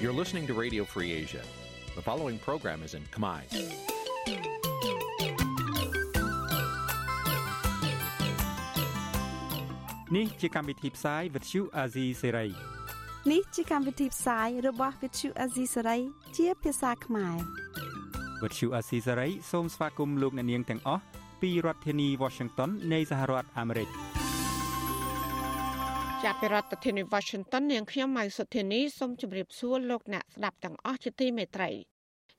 You're listening to Radio Free Asia. The following program is in Khmer. Nǐ chi càm bi tiệp xáy vệt chiu a zì sáy. នេះជាកម្មវិធីផ្សាយរបស់ Vithu Azisari ជាភាសាខ្មែរ វិទ្យុអាស៊ីសេរីសូមស្វាគមន៍លោកអ្នកនាងទាំងអស់ពីរដ្ឋធានី Washington នៃសហរដ្ឋអាមេរិក ចាប់ពីរដ្ឋធានី Washington នាងខ្ញុំម៉ៃសុធានីសូមជម្រាបសួរលោកអ្នកស្ដាប់ទាំងអស់ជាទីមេត្រី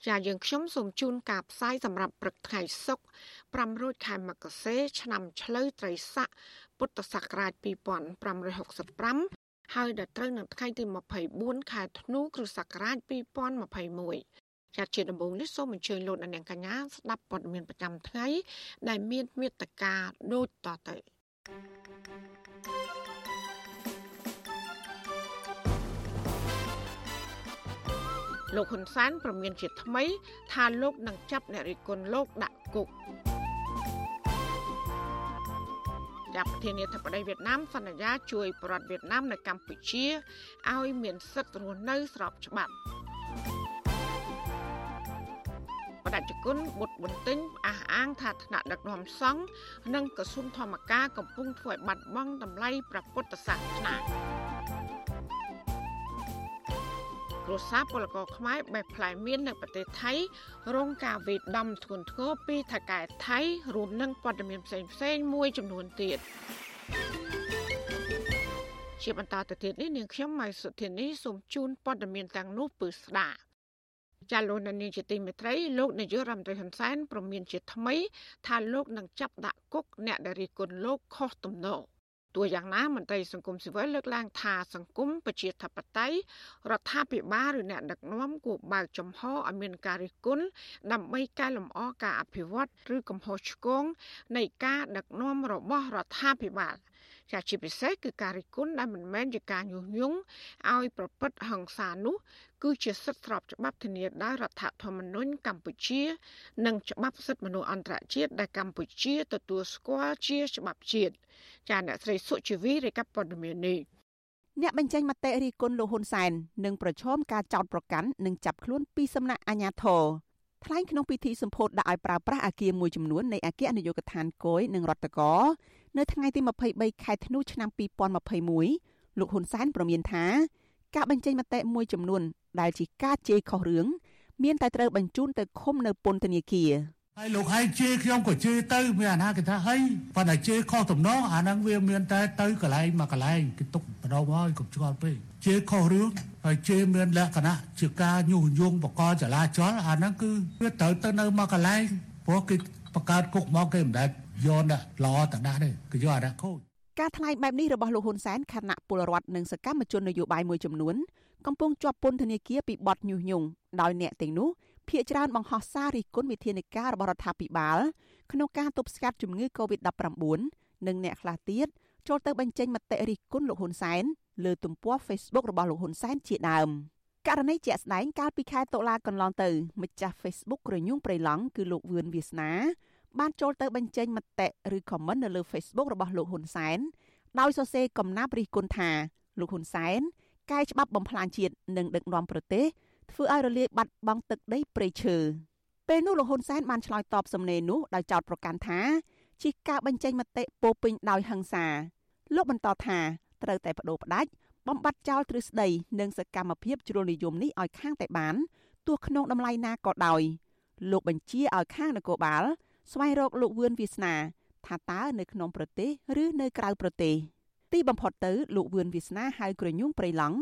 ចាយើងខ្ញុំសូមជូនការផ្សាយសម្រាប់ព្រឹកថ្ងៃសុក្រ500ខែមករាឆ្នាំឆ្លូវត្រីស័កពុទ្ធសករាជ2565ហើយដល់ត្រូវនៅថ្ងៃទី24ខែធ្នូគ្រិស្តសករាជ2021ចាត់ជាដំបូងនេះសូមអញ្ជើញលោកអ្នកនាងកញ្ញាស្ដាប់ព័ត៌មានប្រចាំថ្ងៃដែលមានមេត្តាដូចតទៅ លោកហ៊ុនសែនប្រមានជាថ្មី ថាលោកនឹងចាប់អ្នករិះគន់លោកដាក់គុកចាប់ប្រធានាធិបតីវៀតណាមសន្យាជួយប្រដ្ឋវៀតណាមនៅកម្ពុជាឲ្យមានសិទ្ធិរស់នៅស្របច្បាប់បដិជគុណបុត្របន្ទិញអះអាងថាថ្នាក់ដឹកនាំសង្ឃនិងក្រសួងធម្មការកំពុងធ្វើឲ្យបាត់បង់តម្លៃព្រះពុទ្ធសាសនា គ្រួសារពលករខ្មែរបេះផ្លែមៀននៅប្រទេសថៃរងការវាយដំធ្ងន់ធ្ងរពីថៅកែថៃរួមនឹងព័ត៌មានផ្សេងផ្សេងមួយចំនួនទៀតជាបន្តទៅទៀតនេះនាងខ្ញុំម៉ៃសុធានីសូមជូនព័ត៌មានទាំងនោះពឺស្ដាប់ចាលោកនានីជាទីមេត្រីលោកនាយករដ្ឋមន្ត្រីហ៊ុនសែនប្រមានជាថ្មី ថាលោកនឹងចាប់ដាក់គុកអ្នកដែលរិះគន់លោកខុសទំនង ទោះយ៉ាងណាមន្ត្រីសង្គមស៊ីវិលលើកឡើងថាសង្គមប្រជាធិបតេយ្យរដ្ឋាភិបាលឬអ្នកដឹកនាំគួរបើកចំហឲ្យមានការរិះគន់ដើម្បីកែលម្អការអភិវឌ្ឍឬកំហុសឆ្គងនៃការដឹកនាំរបស់រដ្ឋាភិបាល ចាជាពិសេសគឺការរិះគន់ដែលមិនមែនជាការញុះញង់ឲ្យប្រព្រឹត្តហិង្សានោះគឺជាសិទ្ធិស្របច្បាប់ធានាដោយរដ្ឋធម្មនុញ្ញកម្ពុជា និងច្បាប់សិទ្ធិមនុស្សអន្តរជាតិដែលកម្ពុជាទទួលស្គាល់ជាច្បាប់ជាតិចាអ្នកស្រីសុជីវីរាយការណ៍ព័ត៌មាននេះអ្នកបញ្ចេញមតិរិះគន់លោកហ៊ុនសែននឹងប្រឈមការចោទប្រកាន់និងចាប់ខ្លួនពីសំណាក់អាជ្ញាធរថ្លែងក្នុងពិធីសម្ពោធដាក់ឲ្យប្រើប្រាស់អគារមួយចំនួននៃអគ្គនាយកដ្ឋានគយនិងរដ្ឋកោនៅថ្ងៃទី23ខែធ្នូឆ្នាំ2021លោកហ៊ុនសែនប្រមានថា ការបញ្ចេញមតិមួយចំនួន ដែលជាការជេរខុសរឿងមានតែត្រូវបញ្ជូនទៅឃុំនៅពន្ធនាគារហើយលោកហើយជេរខ្ញុំក៏ជេរទៅមានអាណាគេថាហើយប៉ុន្តែជេរខុសទំនងអាហ្នឹងវាមានតែទៅកន្លែងមកកន្លែងគេទុកម្ដងហើយកុំឆ្ងល់ពេកជេរខុសរឿងហើយជេរមានលក្ខណៈជាការញុះញង់បកចលាចលអាហ្នឹងគឺវាត្រូវទៅនៅមកកន្លែងព្រោះគេបង្កើតគុកមកគេមិនដែល យកដាក់ល្អទៅដាក់ទេគេយកអាដាក់ខូចការថ្លែងបែបនេះរបស់លោកហ៊ុនសែនខណៈពលរដ្ឋនិងសកម្មជននយោបាយមួយចំនួនកំពុងជាប់ពន្ធនាគារពីបទញុះញង់ដោយអ្នកទាំងនោះភ ieck ច្រើនបង្ហោះសាររិះគន់វិធានការរបស់រដ្ឋាភិបាលក្នុងការទប់ស្កាត់ជំងឺ Covid-19 និងអ្នកខ្លះទៀតចូលទៅបញ្ចេញមតិរិះគន់លោកហ៊ុនសែនលើទំព័រ Facebook របស់លោកហ៊ុនសែនជាដើមករណីជាក់ស្ដែងកាលពីខែតុលាកន្លងទៅម្ចាស់ Facebook ក្រញូងព្រៃឡង់គឺលោកវឿនវាសនា បានចូលទៅបញ្ចេញមតិឬ comment នៅលើ Facebook របស់លោកហ៊ុនសែនដោយសរសេរកំណាព្យរិះគន់ថាលោកហ៊ុនសែនកែច្បាប់បំផ្លាញជាតិនិងដឹកនាំប្រទេសធ្វើឲ្យរលាយបាត់បង់ទឹកដីព្រៃឈើពេលនោះលោកហ៊ុនសែនបានឆ្លើយតបសំណេរនោះដោយចោទប្រកាន់ថាជាការបញ្ចេញមតិពោពេញដោយហិង្សាលោកបន្តថាត្រូវតែបដូរផ្ដាច់បំបត្តិចោលទ្រឹស្ដីនិងសកម្មភាពជ្រុលនិយមនេះឲ្យខាងតែបានទោះក្នុងតម្លៃណាក៏ដោយលោកបញ្ជាឲ្យខាងនគរបាល ស្វែងរកលោកវឿនវាសនាថាតើនៅក្នុងប្រទេស ឬនៅក្រៅប្រទេសទីបំផុតទៅលោកវឿនវាសនាហៅក្រញូងព្រៃឡង់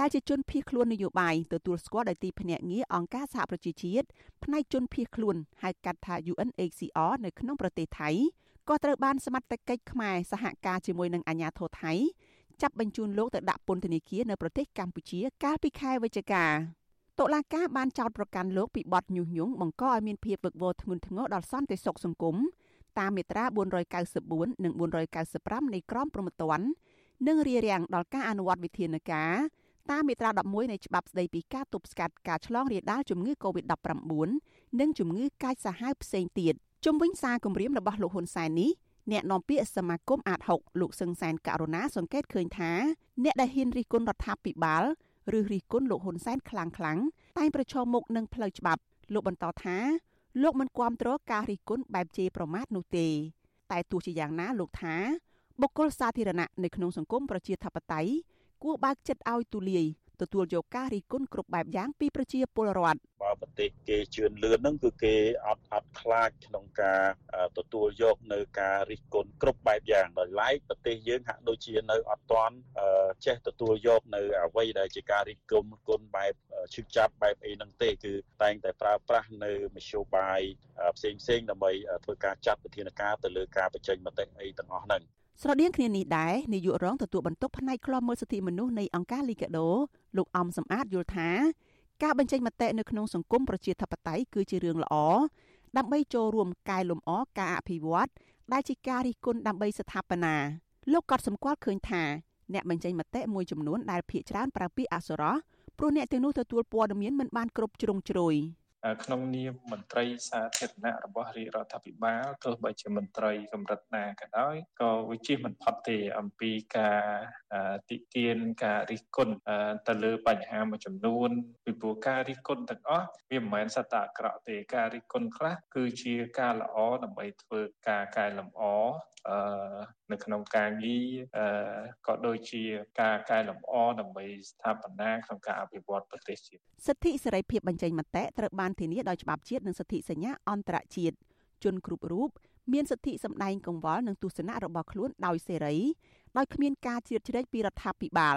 ដែលជាជនភៀសខ្លួននយោបាយទទួលស្គាល់ដោយទីភ្នាក់ងារអង្គការសហប្រជាជាតិផ្នែកជនភៀសខ្លួនហៅកាត់ថា UNHCR នៅក្នុងប្រទេសថៃក៏ត្រូវបានសមត្ថកិច្ចខ្មែរសហការជាមួយនឹងអាជ្ញាធរថៃចាប់បញ្ជូនលោកទៅដាក់ពន្ធនាគារនៅប្រទេសកម្ពុជាកាលពីខែវិច្ឆិកា តុលាការបានចោទប្រកាន់លោកពីបទញុះញង់បង្កឲ្យមានភាពវឹកវរធ្ងន់ធ្ងរដល់សន្តិសុខសង្គមតាមមាត្រា494និង495នៃក្រមព្រហ្មទណ្ឌនិងរារាំងដល់ការអនុវត្តវិធានការតាមមាត្រា11នៃច្បាប់ស្តីពីការទប់ស្កាត់ការឆ្លងរាលដាលជំងឺ Covid-19 និងជំងឺកាចសាហាវផ្សេងទៀតជំវិញសារគម្រាមរបស់លោកហ៊ុនសែននេះអ្នកនាំពាក្យសមាគមអាត6លោកសឹងសែនករណាសង្កេតឃើញថា អ្នកដែលហ៊ានរិះគន់រដ្ឋាភិបាល ឬរិះគន់លោកហ៊ុនសែនខ្លាំងខ្លាំងតែងប្រឈមមុខនឹងផ្លូវច្បាប់លោកបន្តថាលោកមិនគាំទ្រការរិះគន់បែបជេរប្រមាថនោះទេ តែទោះជាយ៉ាងណាលោកថាបុគ្គលសាធារណៈនៅក្នុងសង្គមប្រជាធិបតេយ្យគួរបើកចិត្តឲ្យទូលាយ ទទួលយកការរិះគន់គ្រប់បែបយ៉ាងពីប្រជាពលរដ្ឋបើប្រទេសគេជឿនលឿនហ្នឹងគឺគេអត់អត់ខ្លាចក្នុងការទទួលយកនៅការរិះគន់គ្រប់បែបយ៉ាងដោយឡែកប្រទេសយើងហាក់ដូចជានៅអត់ទាន់ចេះទទួលយកនៅអ្វីដែលជាការរិះគន់គុណបែបឈឺចាប់បែបអីហ្នឹងទេគឺតែងតែប្រើប្រាស់នៅមធ្យោបាយផ្សេងផ្សេងដើម្បីធ្វើការចាត់វិធានការទៅលើការបញ្ចេញមតិអីទាំងអស់ហ្នឹង ស្រដៀងគ្នានេះដែរនាយករងទទួលបន្ទុកផ្នែកខ្លំមើលសិទ្ធិមនុស្សនៃអង្គការលីកាដូលោកអំសំអាតយល់ថាការបញ្ចេញមតិនៅក្នុងសង្គមប្រជាធិបតេយ្យគឺជារឿងល្អដើម្បីចូលរួមកែលម្អការអភិវឌ្ឍដែលជាការរិះគន់ដើម្បីស្ថាបនាលោកក៏សម្គាល់ឃើញថាអ្នកបញ្ចេញមតិមួយចំនួនដែលភាកច្រើនប្រើពាក្យអសុរោះព្រោះអ្នកទាំងនោះទទួលព័ត៌មានមិនបានគ្រប់ជ្រុងជ្រោយ។ ក្នុងនាមមន្ត្រីសាធារណៈរបស់រាជរដ្ឋាភិបាលទោះបីជាមន្ត្រីកម្រិតណាក៏ដោយក៏វិជិះមិនផុតទេអំពីការតិទៀនការរិះគន់ទៅលើបញ្ហាមួយចំនួនពីព្រោះការរិះគន់ទាំងអស់វាមិនមែនសត្វតែអាក្រក់ទេការរិះគន់ខ្លះគឺជាការល្អដើម្បីធ្វើការកែលម្អអឺនៅក្នុងការងារអឺក៏ដូចជាការកែលម្អដើម្បីស្ថាបនាក្នុងការអភិវឌ្ឍប្រទេសជាតិសិទ្ធិសេរីភាពបញ្ចេញមតិត្រូវបានធានាដោយច្បាប់ជាតិនិងសិទ្ធិសញ្ញាអន្តរជាតិជនគ្រប់រូបមានសិទ្ធិសម្ដែងកង្វល់និងទស្សនៈរបស់ខ្លួនដោយសេរីដោយគ្មានការជ្រៀតជ្រែកពីរដ្ឋាភិបាល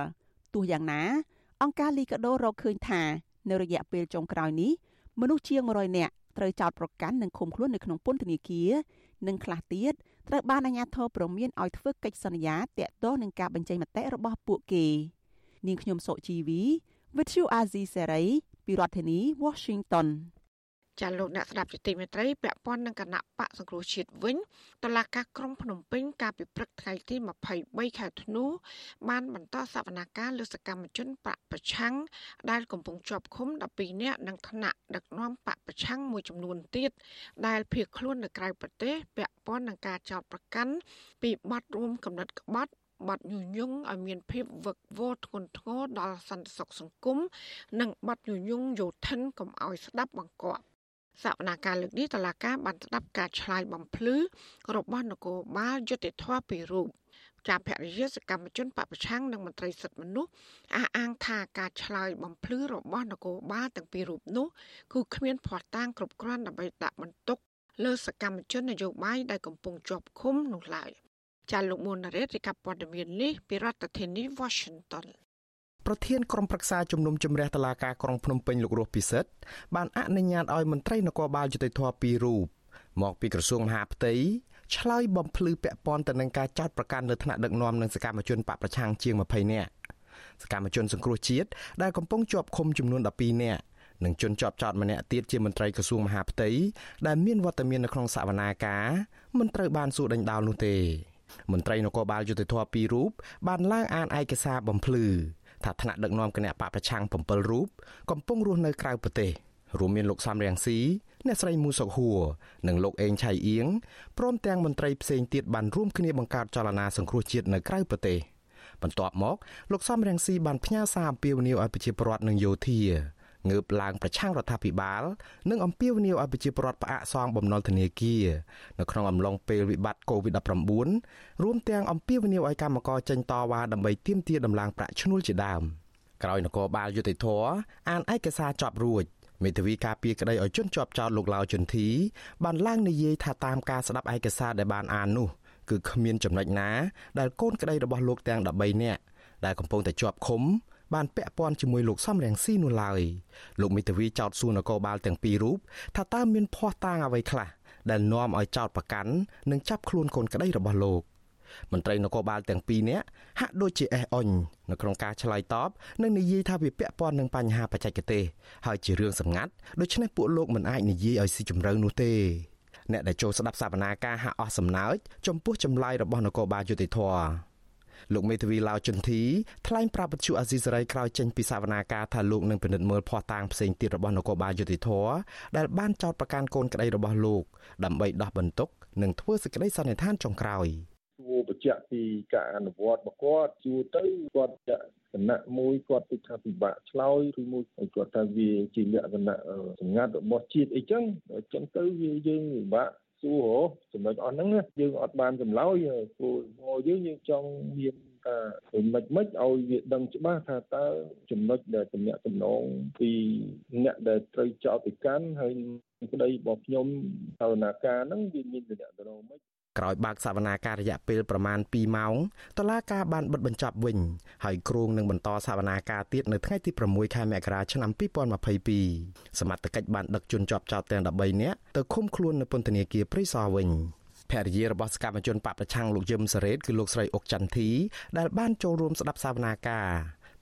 ទោះយ៉ាងណា អង្គការលីកាដូរកឃើញថានៅរយៈពេលចុងក្រោយនេះមនុស្សជាង100នាក់ត្រូវចោទប្រកាន់និងឃុំខ្លួននៅក្នុងពន្ធនាគារនិងខ្លះទៀត ត្រូវបានអាជ្ញាធរព្រមានឲ្យធ្វើកិច្ចសន្យាតាក់ទងនឹងការបញ្ចេញមតិរបស់ពួកគេនាងខ្ញុំសុជីវី With you Azizi Serai ពីរដ្ឋធានី Washington ចាលោកអ្នកស្ដាប់ជាទីមេត្រីពាក់ព័ន្ធនឹងគណៈបកសង្គ្រោះជាតិវិញតឡាកាក្រុងភ្នំពេញកាលពីព្រឹកថ្ងៃទី23ខែធ្នូបានបន្តសវនាការលើសកម្មជនបកប្រឆាំងដែលកំពុងជាប់ឃុំ12នាក់និងថ្នាក់ដឹកនាំបកប្រឆាំងមួយចំនួនទៀតដែលភៀសខ្លួននៅក្រៅប្រទេសពាក់ព័ន្ធនឹងការចោទប្រកាន់ពីបទរួមកំណត់ក្បត់បាត់ញុយងឲ្យមានភាពវឹកវរធ្ងន់ធ្ងរដល់សន្តិសុខសង្គមនិងបាត់ញុយងយោធិនកុំឲ្យស្ដាប់បង្គាប់ សវនាការលើកនេះតឡាការបានស្ដាប់ការឆ្លើយបំភ្លឺរបស់នគរបាលយុតិធធពីរូបចាភរិយាសកម្មជនបពប្រឆាំងនិងមន្ត្រីសិទ្ធិមនុស្សអះអាងថាការឆ្លើយបំភ្លឺរបស់នគរបាលទាំងពីររូបនោះគឺគ្មានភ័ស្តុតាងគ្រប់គ្រាន់ដើម្បីដាក់បន្ទុកលើសកម្មជននយោបាយដែលកំពុងជាប់ឃុំនោះឡើយចាលោកមុនរ៉េតរីកាព័ត៌មាននេះពីរដ្ឋធានី Washington ប្រធានក្រុមប្រឹក្សាជំនុំជម្រះតឡាការក្រុងភ្នំពេញលោករស់ពិសិដ្ឋបានអនុញ្ញាតឲ្យមន្ត្រីនគរបាលយុតិធធពីររូបមកពីក្រសួងមហាផ្ទៃឆ្លើយបំភ្លឺពាក់ព័ន្ធទៅនឹងការចោទប្រកាន់លើថ្នាក់ដឹកនាំនិងសកម្មជនបកប្រឆាំងជាង20នាក់សកម្មជនសង្គ្រោះជាតិដែលកំពុងជាប់ឃុំចំនួន12នាក់និងជនជាប់ចោតម្នាក់ទៀតជាមន្ត្រីក្រសួងមហាផ្ទៃដែលមានវត្តមាននៅក្នុងសវនាការមិនត្រូវបានសួរដេញដោលនោះទេមន្ត្រីនគរបាលយុតិធធពីររូបបានឡើងអានឯកសារបំភ្លឺ ថាថ្នាក់ដឹកនាំគណៈបកប្រឆាំង7រូបកំពុងរស់នៅក្រៅប្រទេសរួមមានលោកសំរៀងស៊ីអ្នកស្រីមូសុកហួរនិងលោកអេងឆៃអៀងព្រមទាំងមន្ត្រីផ្សេងទៀតបានរួមគ្នាបង្កើតចលនាសង្គ្រោះជាតិនៅក្រៅប្រទេសបន្ទាប់មកលោកសំរៀងស៊ីបានផ្ញើសារអំពាវនាវឲ្យប្រជាពលរដ្ឋនិងយោធា ងើបឡើងប្រឆាំងរដ្ឋាភិបាលនិងអំពាវនាវឲ្យប្រជាពលរដ្ឋផ្អាកសងបំណុលធនាគារនៅក្នុងអំឡុងពេលវិបត្តិ COVID-19 រួមទាំងអំពាវនាវឲ្យកម្មករចេញតវ៉ាដើម្បីទាមទារដំឡើងប្រាក់ឈ្នួលជាដើមក្រោយនគរបាលយុតិធធអានឯកសារចប់រួចមេធាវីការពារក្តីឲ្យជន់ជាប់ចោតលោកឡាវជុនធីបានឡើងនិយាយថាតាមការស្ដាប់ឯកសារដែលបានអាននោះគឺគ្មានចំណុចណា ដែលកូនក្តីរបស់លោកទាំង13នាក់ដែលកំពុងតែជាប់ឃុំ បានពាក់ព័ន្ធជាមួយលោកសំរងស៊ីនោះឡើយលោកមេធាវីចោទសួរនគរបាលទាំងពីររូបថាតើមានភ័ស្តុតាងអ្វីខ្លះដែលនាំឲ្យចោទប្រកាន់និងចាប់ខ្លួនកូនក្តីរបស់លោកមន្ត្រីនគរបាលទាំងពីរនាក់ហាក់ដូចជាអេះអុញនៅក្នុងការឆ្លើយតបនិងនិយាយថាវាពាក់ព័ន្ធនឹងបញ្ហាបច្ចេកទេសហើយជារឿងសម្ងាត់ដូច្នេះពួកលោកមិនអាចនិយាយឲ្យស៊ីជម្រៅនោះទេអ្នកដែលចូលស្ដាប់សវនាការហាក់អស់សំណើចចំពោះចម្លើយរបស់នគរបាលយុតិធធ លោកមេធាវីឡាវជុនធីថ្លែងប្រាប់វិទ្យុអាស៊ីសេរីក្រោយចេញពីសវនាការថាលោកនឹងពិនិត្យមើលភ័ស្តុតាងផ្សេងទៀតរបស់នគរបាលយុតិធធដែលបានចោទប្រកាន់កូនក្តីរបស់លោក ដើម្បីដោះបន្ទុក និងធ្វើសេចក្តីសន្និដ្ឋានចុងក្រោយសួរបញ្ជាក់ពីការអនុវត្តរបស់គាត់សួរទៅគាត់ចាក់គណៈមួយគាត់គិតថាពិបាកឆ្លើយឬមួយគាត់ថាវាជាលក្ខណៈសម្ងាត់របស់ជាតិអីចឹងអញ្ចឹងទៅវាយើងពិបាក សួរចំណុចអស់ហ្នឹងយើងអត់បានចម្លើយព្រោះមកយើងយើងចង់មានថាមិនមិនឲ្យវាដឹងច្បាស់ថាតើចំណុចដែលតំណាក់តំណងពីអ្នកដែលត្រូវចោទប្រកាន់ហើយក្តីរបស់ខ្ញុំសវនាការហ្នឹងវាមានតំណាក់តំណងមិន ក្រោយបើកសវនាការរយៈពេលប្រមាណ2ម៉ោងតឡាការបានបិទបញ្ចប់វិញហើយគ្រងនឹងបន្តសវនាការទៀតនៅថ្ងៃទី6ខែមករាឆ្នាំ2022សមត្ថកិច្ចបានដឹកជនជាប់ចោតទាំង13នាក់ទៅឃុំខ្លួននៅពន្ធនាគារព្រៃសរវិញភរិយារបស់សកម្មជនបពប្រឆាំងលោកយឹមសារ៉េតគឺលោកស្រីអុកចន្ទធីដែលបានចូលរួមស្ដាប់សវនាការ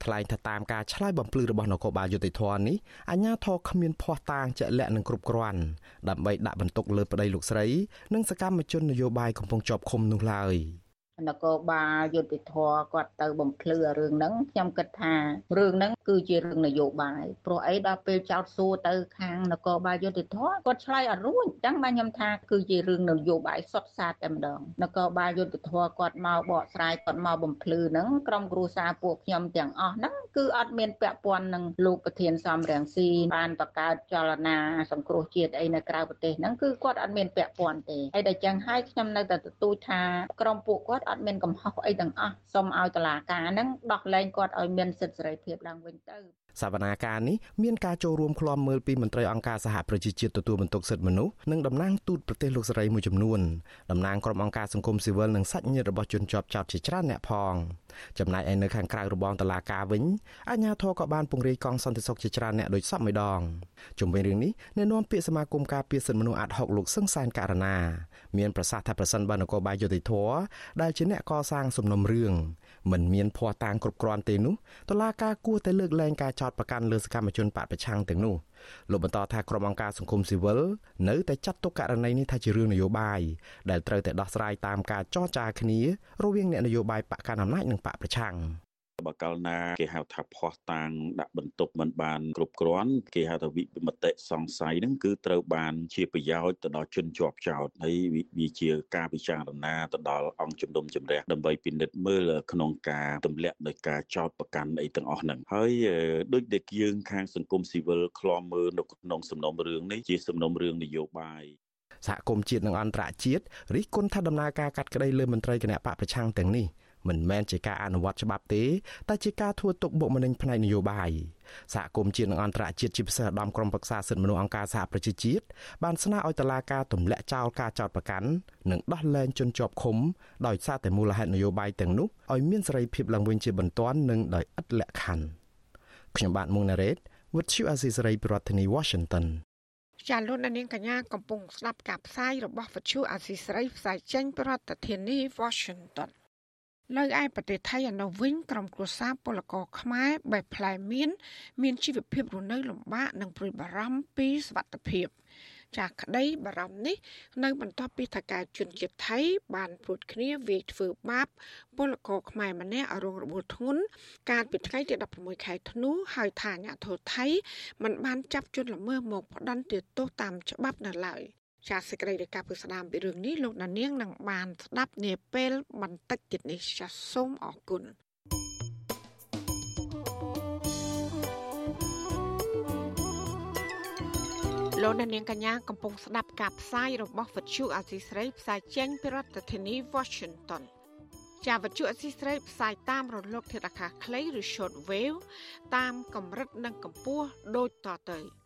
ថ្លែងថាតាមការឆ្លើយបំភ្លឺរបស់នគរបាលយុតិធធនេះអាជ្ញាធរគ្មានភ័ស្តុតាងជាក់លាក់និងគ្រប់គ្រាន់ដើម្បីដាក់បន្ទុកលើប្តីលោកស្រី និងសកម្មជននយោបាយកំពុងជាប់ឃុំនោះឡើយ។នគរបាលយុតិធធគាត់ទៅបំភ្លឺរឿងហ្នឹងខ្ញុំគិតថារឿងហ្នឹង គឺជារឿងនយោបាយព្រោះអីដល់ពេលចោតសួរទៅខាងនគរបាលយុតិធធគាត់ឆ្លើយអត់រួចអញ្ចឹងបានខ្ញុំថាគឺជារឿងនយោបាយសុទ្ធសាធតែម្ដងនគរបាលយុតិធធគាត់មកបកស្រាយគាត់មកបំភ្លឺហ្នឹងក្រុមគ្រួសារពួកខ្ញុំទាំងអស់ហ្នឹងគឺអត់មានពាក់ព័ន្ធនឹងលោកប្រធានសំរងស៊ីបានបង្កើតចលនាសង្គ្រោះជាតិអីនៅក្រៅប្រទេសហ្នឹងគឺគាត់អត់មានពាក់ព័ន្ធទេហើយតែចឹងហើយខ្ញុំនៅតែទទូចថាក្រុមពួកគាត់អត់មានកំហុសអីទាំងអស់សូមឲ្យតុលាការហ្នឹងដោះលែងគាត់ឲ្យមានសិទ្ធិសេរីភាពឡើងវិញទៅសវនាការនេះមានការចូលរួមឃ្លាំមើលពីមន្ត្រីអង្គការសហប្រជាជាតិទទួលបន្ទុកសិទ្ធិមនុស្សនិងតំណាងទូតប្រទេសលោកសេរីមួយចំនួនតំណាងក្រុមអង្គការសង្គមស៊ីវិលនិងសាច់ញាតិរបស់ជនជាប់ចោតជាច្រើនអ្នកផងចំណែកឯនៅខាងក្រៅរបងតឡាការវិញអាជ្ញាធរក៏បានពង្រាយកងសន្តិសុខជាច្រើនអ្នកដូចសពម្ដងជុំវិញរឿងនេះអ្នកនាំពាក្យសមាគមការពារសិទ្ធិមនុស្សអាត់ហុកលោកសឹងសានករណាមានប្រសាសន៍ថាប្រសិនបើនគរបាលយុតិធធដែលជាអ្នកកសាងសំណុំរឿង មិនមានភ័ស្តុតាងគ្រប់គ្រាន់ទេនោះតុលាការគួរតែលើកលែងការចោទប្រកាន់លើសកម្មជនបកប្រឆាំងទាំងនោះលោកបន្តថាក្រុមអង្គការសង្គមស៊ីវិលនៅតែចាត់ទុកករណីនេះថាជារឿងនយោបាយដែលត្រូវតែដោះស្រាយតាមការចរចាគ្នារវាងអ្នកនយោបាយបកកណ្ដាលអំណាចនិងបកប្រឆាំង បើកាលណាគេហៅថាភ័ស្តុតាងដាក់បន្ទប់មិនបានគ្រប់គ្រាន់គេហៅថាវិមតិសង្ស័យហ្នឹងគឺត្រូវបានជាប្រយោជន៍ទៅដល់ជនជាប់ចោតហើយវាជាការពិចារណាទៅដល់អង្គជំនុំជម្រះដើម្បីពិនិត្យមើលក្នុងការទម្លាក់នៃការចោតប្រកាន់អីទាំងអស់ហ្នឹងហើយដូចដែលយើងខាងសង្គមស៊ីវិលឃ្លាំមើលនៅក្នុងសំណុំរឿងនេះជាសំណុំរឿងនយោបាយសហគមន៍ជាតិនិងអន្តរជាតិរិះគន់ថាដំណើរការកាត់ក្តីលើមន្ត្រីគណៈបកប្រឆាំងទាំងនេះ មិនមែនជាការអនុវត្តច្បាប់ទេតែជាការធ្វើទុកបុកម្នេញផ្នែកនយោបាយសហគមន៍ជាតិនិងអន្តរជាតិជាពិសេសឧត្តមក្រុមប្រឹក្សាសិទ្ធិមនុស្សអង្គការសហប្រជាជាតិបានស្នើឲ្យតុលាការទម្លាក់ចោលការចោទប្រកាន់និងដោះលែងជនជាប់ឃុំដោយសារតែមូលហេតុនយោបាយទាំងនោះឲ្យមានសេរីភាពឡើងវិញជាបន្ទាន់និងដោយឥតលក្ខខណ្ឌខ្ញុំបាទមុងណារ៉េត With you Aziz Ray ប្រធានាធិបតី Washington ចាលោកនាងកញ្ញាកំពុងស្ដាប់ការផ្សាយរបស់វិទ្យុអាស៊ីសេរីផ្សាយចេញពីរដ្ឋធានី Washington នៅឯប្រទេសថៃឯនោះវិញក្រុមគ្រួសារពលករខ្មែរបែបផ្លែមៀនមានជីវភាពរស់នៅលំបាកនិងព្រួយបារម្ភពីសុវត្ថិភាពចាក្តីបារម្ភនេះនៅបន្ទាប់ពីថការជនជាតិថៃ បានព្រួតគ្នាវាយធ្វើបាបពលករខ្មែរម្នាក់រងរបួសធ្ងន់កាលពីថ្ងៃទី16ខែធ្នូហើយថាអាញាធរថៃមិនបានចាប់ជនល្មើសមកផ្ដន្ទាទោសតាមច្បាប់នៅឡើយ ចាសសេចក្តីរាយការណ៍ពីស្ដាមពីរឿងនេះលោកដានៀងនឹងបានស្ដាប់នាពេលបន្តិចទៀតនេះចាសសូមអរគុណលោកអ្នកនាងកញ្ញាកំពុងស្ដាប់ការផ្សាយរបស់វិទ្យុអាស៊ីស្រីផ្សាយចេញពីរដ្ឋធានី Washington ជាវិទ្យុអាស៊ីស្រីផ្សាយតាមរលកធាតុអាកាសខ្លីឬ short wave តាមកម្រិតនិងកម្ពស់ដូចតទៅ។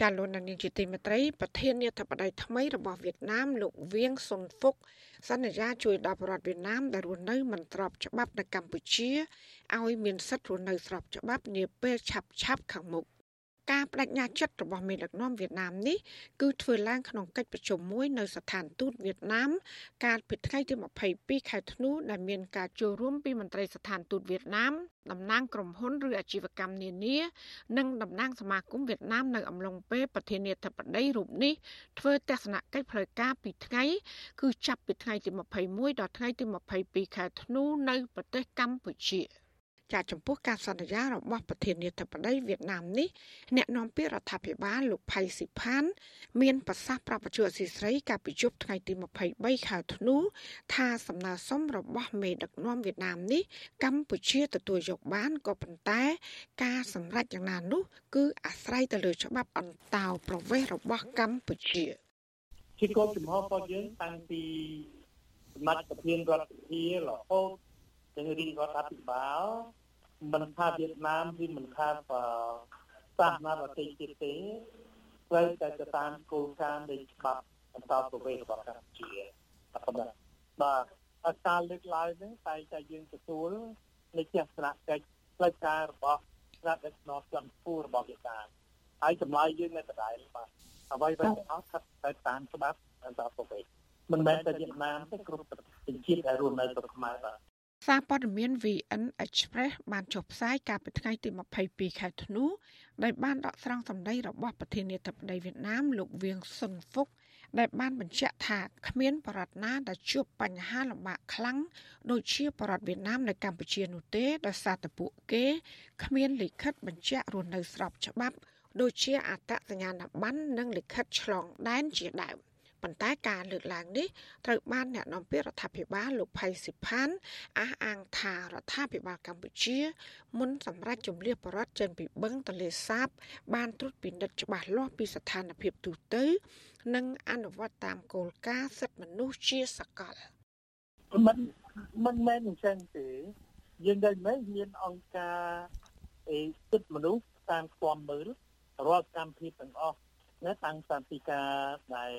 ចាលោកនាយកជាទីមេត្រីប្រធានាធិបតីថ្មីរបស់វៀតណាមលោកវៀងសុនហ្វុកសន្យាជួយដល់ប្រជាវៀតណាមដែលរស់នៅមិនស្របច្បាប់នៅកម្ពុជាឲ្យមានសិទ្ធិរស់នៅស្របច្បាប់នាពេលឆាប់ឆាប់ខាងមុខ ការបដិញ្ញាចិត្តរបស់មេដឹកនាំវៀតណាមនេះគឺធ្វើឡើងក្នុងកិច្ចប្រជុំមួយនៅស្ថានទូតវៀតណាម កាលពីថ្ងៃទី22ខែធ្នូដែលមានការចូលរួមពីមន្ត្រីស្ថានទូតវៀតណាមតំណាងក្រុមហ៊ុនឬអាជីវកម្មនានា និងតំណាងសមាគមវៀតណាមនៅអំឡុងពេលប្រធានាធិបតីរូបនេះធ្វើទស្សនកិច្ចផ្លូវការពីថ្ងៃគឺចាប់ពីថ្ងៃទី21ដល់ថ្ងៃទី22ខែធ្នូនៅប្រទេសកម្ពុជា។ ចាចំពោះការសន្យារបស់ប្រធានាធិបតីវៀតណាមនេះអ្នកនាំពាក្យរដ្ឋាភិបាលលោកផៃស៊ីផាន មានប្រសាសន៍ប្រាប់បច្ចុប្បន្នស៊ីស្រីកាលពីយប់ថ្ងៃទី23ខែធ្នូថាសំណើសុំរបស់មេដឹកនាំវៀតណាមនេះកម្ពុជាទទួលយកបានក៏ប៉ុន្តែ ការសម្រេចយ៉ាងណានោះ គឺអាស្រ័យទៅលើច្បាប់អន្តោប្រវេសន៍របស់កម្ពុជាជាគោលចំហរបស់យើងតាំងពីសម្ដេចប្រធានរដ្ឋាភិបាលរហូត ទាំងរាជរដ្ឋាភិបាលមិនថាវៀតណាមឬមិនថាសាសនាប្រទេសទៀតទេត្រូវតែទៅតាមគោលការណ៍នៃច្បាប់បន្តប្រវេសរបស់កម្ពុជាអត់បាទបាទការលើកឡើងនេះតែតែយើងទទួលនៃទស្សនកិច្ចផ្លូវការរបស់រដ្ឋដឹកនាំចំពោះរបស់វៀតណាមហើយចម្លើយយើងនៅដដែលបាទអ្វីដែលអត់ស្ថិតទៅតាមច្បាប់អន្តរជាតិមិនមែនតែវៀតណាមទេគ្រប់ប្រទេសជាតិដែលរស់នៅក្នុងខ្មែរបាទ សារព័ត៌មាន VN Express បានចុះផ្សាយកាលពីថ្ងៃទី22ខែធ្នូដោយបានដកស្រង់សម្ដីរបស់ប្រធានាធិបតីវៀតណាមលោកវៀងសុនហ្វុកដែលបានបញ្ជាក់ថាគ្មានបរតណាដែលជួបបញ្ហាលំបាកខ្លាំងដូចជាបរតវៀតណាមនៅកម្ពុជានោះទេដោយសារតែពួកគេគ្មានលិខិតបញ្ជាក់រស់នៅស្របច្បាប់ដូចជាអត្តសញ្ញាណប័ណ្ណនិងលិខិតឆ្លងដែនជាដើម ប៉ុន្តែការលើកឡើងនេះត្រូវបានអ្នកនាំពាក្យរដ្ឋាភិបាលលោកផៃស៊ីផានអះអាងថារដ្ឋាភិបាលកម្ពុជាមុនសម្រាប់ជំនះបរដ្ឋចេញពីបឹងទន្លេសាប បានត្រួតពិនិត្យច្បាស់លាស់ពីស្ថានភាពទូទៅ និងអនុវត្តតាមគោលការណ៍សិទ្ធិមនុស្សជាសកលមិនមិនមែនអញ្ចឹងទេយើងដែលមិនមានអង្គការអេសិទ្ធិមនុស្សតាមស្គាល់មើលរាល់កម្មវិធីទាំងអស់ណាតាំងពីការដែល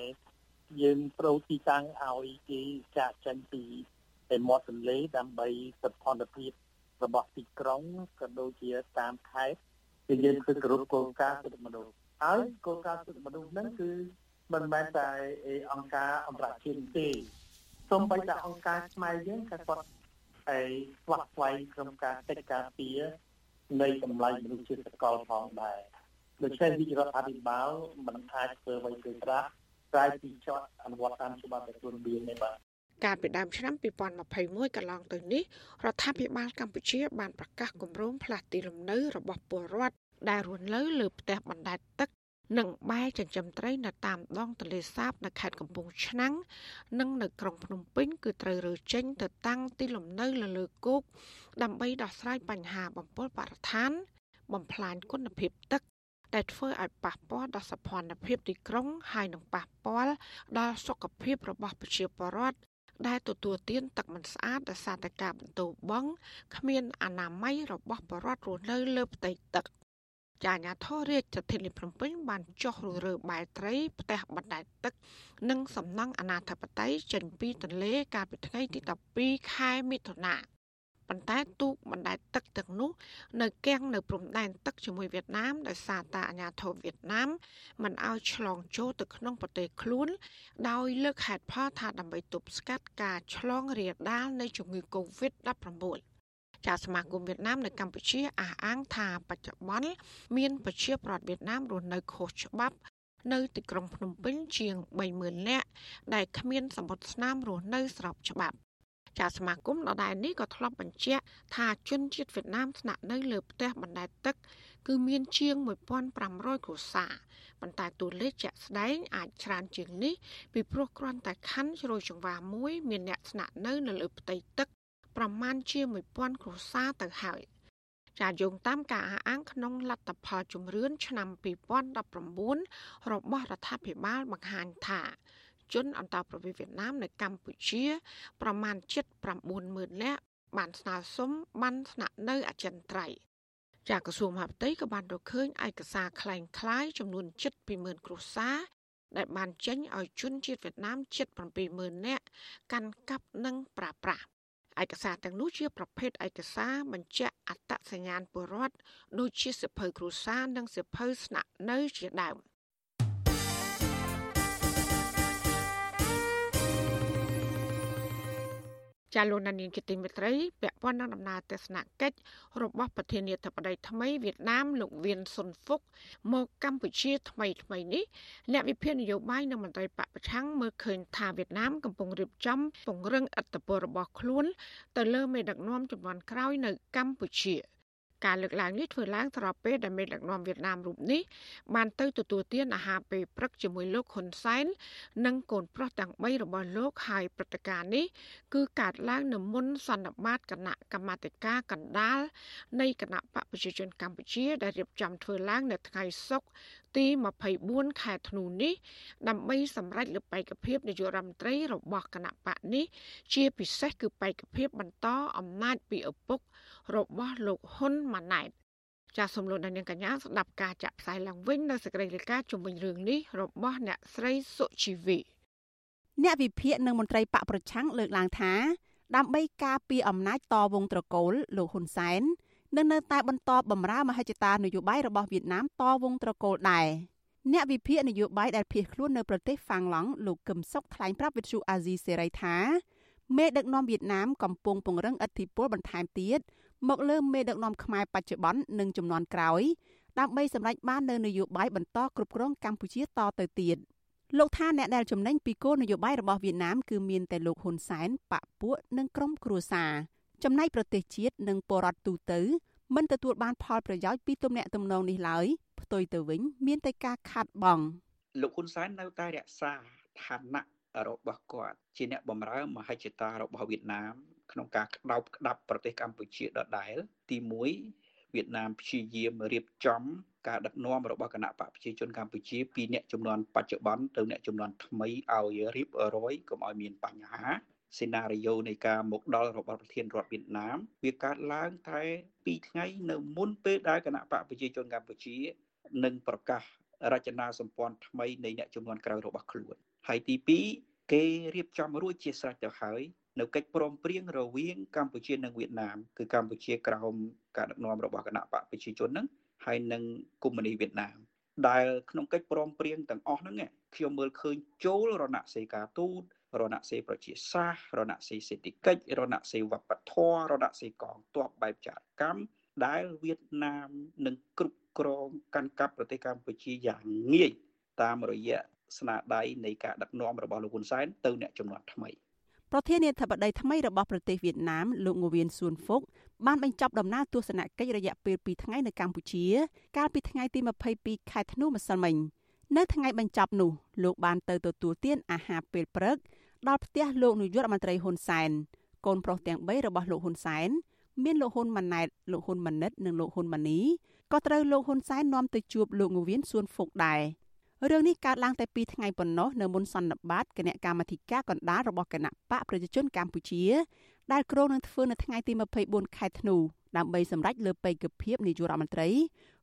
យើងប្រូទីតាំងឲ្យគេចាក់ចេញពីតែមាត់ទន្លេដើម្បីសុខភាពរបស់ទីក្រុងក៏ដូចជាតាមខេត្តគឺយើងធ្វើគ្រប់គោលការណ៍សិទ្ធិមនុស្សហើយគោលការណ៍សិទ្ធិមនុស្សហ្នឹងគឺមិនមែនតែអង្គការអន្តរជាតិទេសូម្បីតែអង្គការខ្មែរយើងក៏គាត់ហើយស្វាក់ស្វែងក្នុងការកិច្ចការពារនៃតម្លៃមនុស្សជាតិសកលផងដែរដូច្នេះវិរដ្ឋាភិបាលមិនអាចធ្វើអ្វីទេត្រាស់ ក្រៅពីចត់អនុវត្តតាមច្បាប់ដែលខ្លួនមាននេះបាទកាលពីដើមឆ្នាំ2021កន្លងទៅនេះរដ្ឋាភិបាលកម្ពុជាបានប្រកាសគម្រោងផ្លាស់ទីលំនៅរបស់ពលរដ្ឋដែលរស់នៅលើផ្ទះបណ្ដែតទឹកនិងបែចិញ្ចឹមត្រីនៅតាមដងទន្លេសាបនៅខេត្តកំពង់ឆ្នាំងនិងនៅក្រុងភ្នំពេញគឺត្រូវរើចេញទៅតាំងទីលំនៅលើលើគោកដើម្បីដោះស្រាយបញ្ហាបំពុលបរិស្ថាន បំផ្លាញគុណភាពទឹក ដែលធ្វើឲ្យប៉ះពាល់ដល់សភនភាពទីក្រុងហើយនឹងប៉ះពាល់ដល់សុខភាពរបស់ប្រជាពលរដ្ឋដែលទទួលទានទឹកមិនស្អាតដោយសារតែការបន្ទោបង់គ្មានអនាម័យរបស់ប្រជាពលរដ្ឋរស់នៅលើផ្ទៃទឹកចាញាធររាជធានីភ្នំពេញបានចុះរុះរើបែត្រីផ្ទះបណ្ដែតទឹក និងសំណង់អនាធិបតេយ្យចេញពីទន្លេកាលពីថ្ងៃទី12ខែមិថុនា ប៉ុន្តែទូកបណ្ដែតទឹកទាំងនោះនៅគាំងនៅព្រំដែនទឹកជាមួយវៀតណាមដោយសារតែអាញាធរវៀតណាមមិនឲ្យឆ្លងចូលទៅក្នុងប្រទេសខ្លួន ដោយលើកហេតុផលថាដើម្បីទប់ស្កាត់ការឆ្លងរាលដាលនៃជំងឺ Covid-19 ចាសមាគមវៀតណាមនៅកម្ពុជាអះអាងថាបច្ចុប្បន្នមានប្រជាប្រដ្ឋវៀតណាមរស់នៅខុសច្បាប់នៅទីក្រុងភ្នំពេញជាង30000នាក់ដែលគ្មានសម្បត្តិស្នាមរស់នៅស្របច្បាប់ ចាសមាគមដដែលនេះក៏ធ្លាប់បញ្ជាក់ថាជនជាតិវៀតណាមស្នាក់នៅលើផ្ទះបណ្ដែតទឹក គឺមានជាង1500គ្រួសារប៉ុន្តែតួលេខជាក់ស្ដែងអាចច្រើនជាងនេះពីព្រោះគ្រាន់តែខណ្ឌជ្រោយចង្វាមួយមានអ្នកស្នាក់នៅនៅលើផ្ទៃទឹកប្រមាណជា1000គ្រួសារទៅហើយចាយោងតាមការអះអាងក្នុងលទ្ធផលជំរឿនឆ្នាំ2019របស់រដ្ឋាភិបាលបង្ហាញថា ជនអន្តោប្រវេសន៍វៀតណាមនៅកម្ពុជា ប្រមាណជិត90000នាក់បានស្នើសុំបានស្នាក់នៅអចិន្ត្រៃយ៍ ចាក្រសួងមហាផ្ទៃក៏បានរកឃើញឯកសារคล้ายคล้ายចំនួន720,000គ្រួសារដែលបានចេញឲ្យជនជាតិវៀតណាមជិត70000នាក់កាន់កាប់និងប្រាប្រាស់ឯកសារទាំងនោះជាប្រភេទឯកសារបញ្ជាក់អត្តសញ្ញាណពលរដ្ឋដូចជាសិភៅគ្រួសារនិងសិភៅស្នាក់នៅជាដើម ចាលោកនានីជាទីមេត្រីពាក់ព័ន្ធនឹងដំណើរទស្សនកិច្ចរបស់ប្រធានាធិបតីថ្មីវៀតណាមលោកវៀនស៊ុនហ្វុកមកកម្ពុជាថ្មីថ្មីនេះអ្នកវិភាគនយោបាយនិងមន្ត្រីបពប្រឆាំងមើលឃើញថាវៀតណាមកំពុងរៀបចំពង្រឹងអធិបតេយ្យរបស់ខ្លួនទៅលើមេដឹកនាំចំនួនក្រោយនៅកម្ពុជា។ ការលើកឡើងនេះធ្វើឡើងស្របពេលដែលមេដឹកនាំវៀតណាមរូបនេះបានទៅទទួលទានអាហារពេលព្រឹកជាមួយលោកហ៊ុនសែននិងកូនប្រុសទាំង3របស់លោកហើយព្រឹត្តិការណ៍នេះគឺកើតឡើងនៅមុនសន្និបាតគណៈកម្មាធិការកណ្ដាលនៃគណៈបកប្រជាជនកម្ពុជាដែលរៀបចំធ្វើឡើងនៅថ្ងៃសុក្រទី24ខែធ្នូនេះដើម្បីសម្រេចលើបេក្ខភាពនាយករដ្ឋមន្ត្រីរបស់គណៈបកនេះជាពិសេសគឺបេក្ខភាពបន្តអំណាចពីឪពុក របស់លោកហ៊ុនម៉ាណែតចាសសំលូនដល់នាងកញ្ញាស្ដាប់ការចាក់ផ្សាយឡើងវិញនៅសេចក្តីរាយការណ៍ជំវិញរឿងនេះរបស់អ្នកស្រីសុជីវីអ្នកវិភាគនិងមន្ត្រីបកប្រឆាំងលើកឡើងថា ដើម្បីការពារអំណាចតវងត្រកូលលោកហ៊ុនសែន នឹងនៅតែបន្តបម្រើមហិច្ឆតានយោបាយរបស់វៀតណាមតវងត្រកូលដែរអ្នកវិភាគនយោបាយដែលភៀសខ្លួននៅប្រទេសហ្វាំងឡង់លោកកឹមសុខថ្លែងប្រាប់វិទ្យុអាស៊ីសេរីថាមេដឹកនាំវៀតណាមកំពុងពង្រឹងឥទ្ធិពលបន្ថែមទៀតមកលើមេដឹកនាំខ្មែរបច្ចុប្បន្ននិងចំនួនក្រោយដើម្បីសម្រេចបាននូវនយោបាយបន្តគ្រប់គ្រងកម្ពុជាតទៅទៀតលោកថាអ្នកដែលចំណេញពីគោលនយោបាយរបស់វៀតណាមគឺមានតែលោកហ៊ុនសែនបពពួកនិងក្រុមគ្រួសារ ចំណែកប្រទេសជាតិនិងបរតទូទៅមិនទទួលបានផលប្រយោជន៍ពីទំនាក់ទំនងនេះឡើយផ្ទុយទៅវិញ មានតែការខាត់បងលោកហ៊ុនសែននៅតែរក្សាឋានៈរបស់គាត់ជាអ្នកបម្រើមហិច្ឆតារបស់វៀតណាម ក្នុងការក្តោបក្តាប់ប្រទេសកម្ពុជាដដែលទី1វៀតណាមព្យាយាមរៀបចំការដឹកនាំរបស់គណៈបកប្រជាជនកម្ពុជាពីអ្នកចំនួនបច្ចុប្បន្នទៅអ្នកចំនួនថ្មីឲ្យរៀបរយកុំឲ្យមានបញ្ហា សេណារីយ៉ូនៃការមកដល់របស់ប្រធានរដ្ឋវៀតណាមវាកើតឡើងតែ2ថ្ងៃនៅមុនពេលដែលគណៈបកប្រជាជនកម្ពុជានឹងប្រកាសរចនាសម្ព័ន្ធថ្មីនៃអ្នកចំនួនក្រៅរបស់ខ្លួនហើយទី2គេរៀបចំរួចជាស្រេចទៅហើយនៅកិច្ចព្រមព្រៀងរវាងកម្ពុជានិងវៀតណាមគឺកម្ពុជាក្រោមការដឹកនាំរបស់គណៈបកប្រជាជនហ្នឹងហើយនិងកុម្មុយនីវៀតណាមដែលក្នុងកិច្ចព្រមព្រៀងទាំងអស់ហ្នឹងខ្ញុំមើលឃើញចូលរណសេការទូត រណសេប្រជាសាស្ត្ររណសេសេដ្ឋកិច្ចរណសេវប្បធម៌រណសេកងទ័ពបែបចារកម្មដែលវៀតណាមនឹងគ្រប់គ្រងកាន់កាប់ប្រទេសកម្ពុជាយ៉ាងងាយតាមរយៈស្នាដៃនៃការដឹកនាំរបស់លោកហ៊ុនសែនទៅអ្នកចំនួនថ្មីប្រធានាធិបតីថ្មីរបស់ប្រទេសវៀតណាមលោកងវៀនសួនហ្វុកបានបញ្ចប់ដំណើរទស្សនកិច្ចរយៈពេល2ថ្ងៃនៅកម្ពុជា កាលពីថ្ងៃទី22ខែធ្នូម្សិលមិញនៅថ្ងៃបញ្ចប់នោះលោកបានទៅទទួលទានអាហារពេលព្រឹក ដល់ផ្ទះលោកនាយករដ្ឋមន្ត្រីហ៊ុនសែនកូនប្រុសទាំង3របស់លោកហ៊ុនសែនមានលោកហ៊ុនម៉ាណែតលោកហ៊ុនម៉ាណិតនិងលោកហ៊ុនម៉ាណីក៏ត្រូវលោកហ៊ុនសែននាំទៅជួបលោកងវៀនសួនហ្វុកដែររឿងនេះកើតឡើងតែ2ថ្ងៃប៉ុណ្ណោះនៅមុនសន្និបាតគណៈកម្មាធិការកណ្ដាលរបស់គណៈបកប្រជាជនកម្ពុជាដែលគ្រោងនឹងធ្វើនៅថ្ងៃទី24ខែធ្នូដើម្បីសម្រេចលើបេក្ខភាពនាយករដ្ឋមន្ត្រី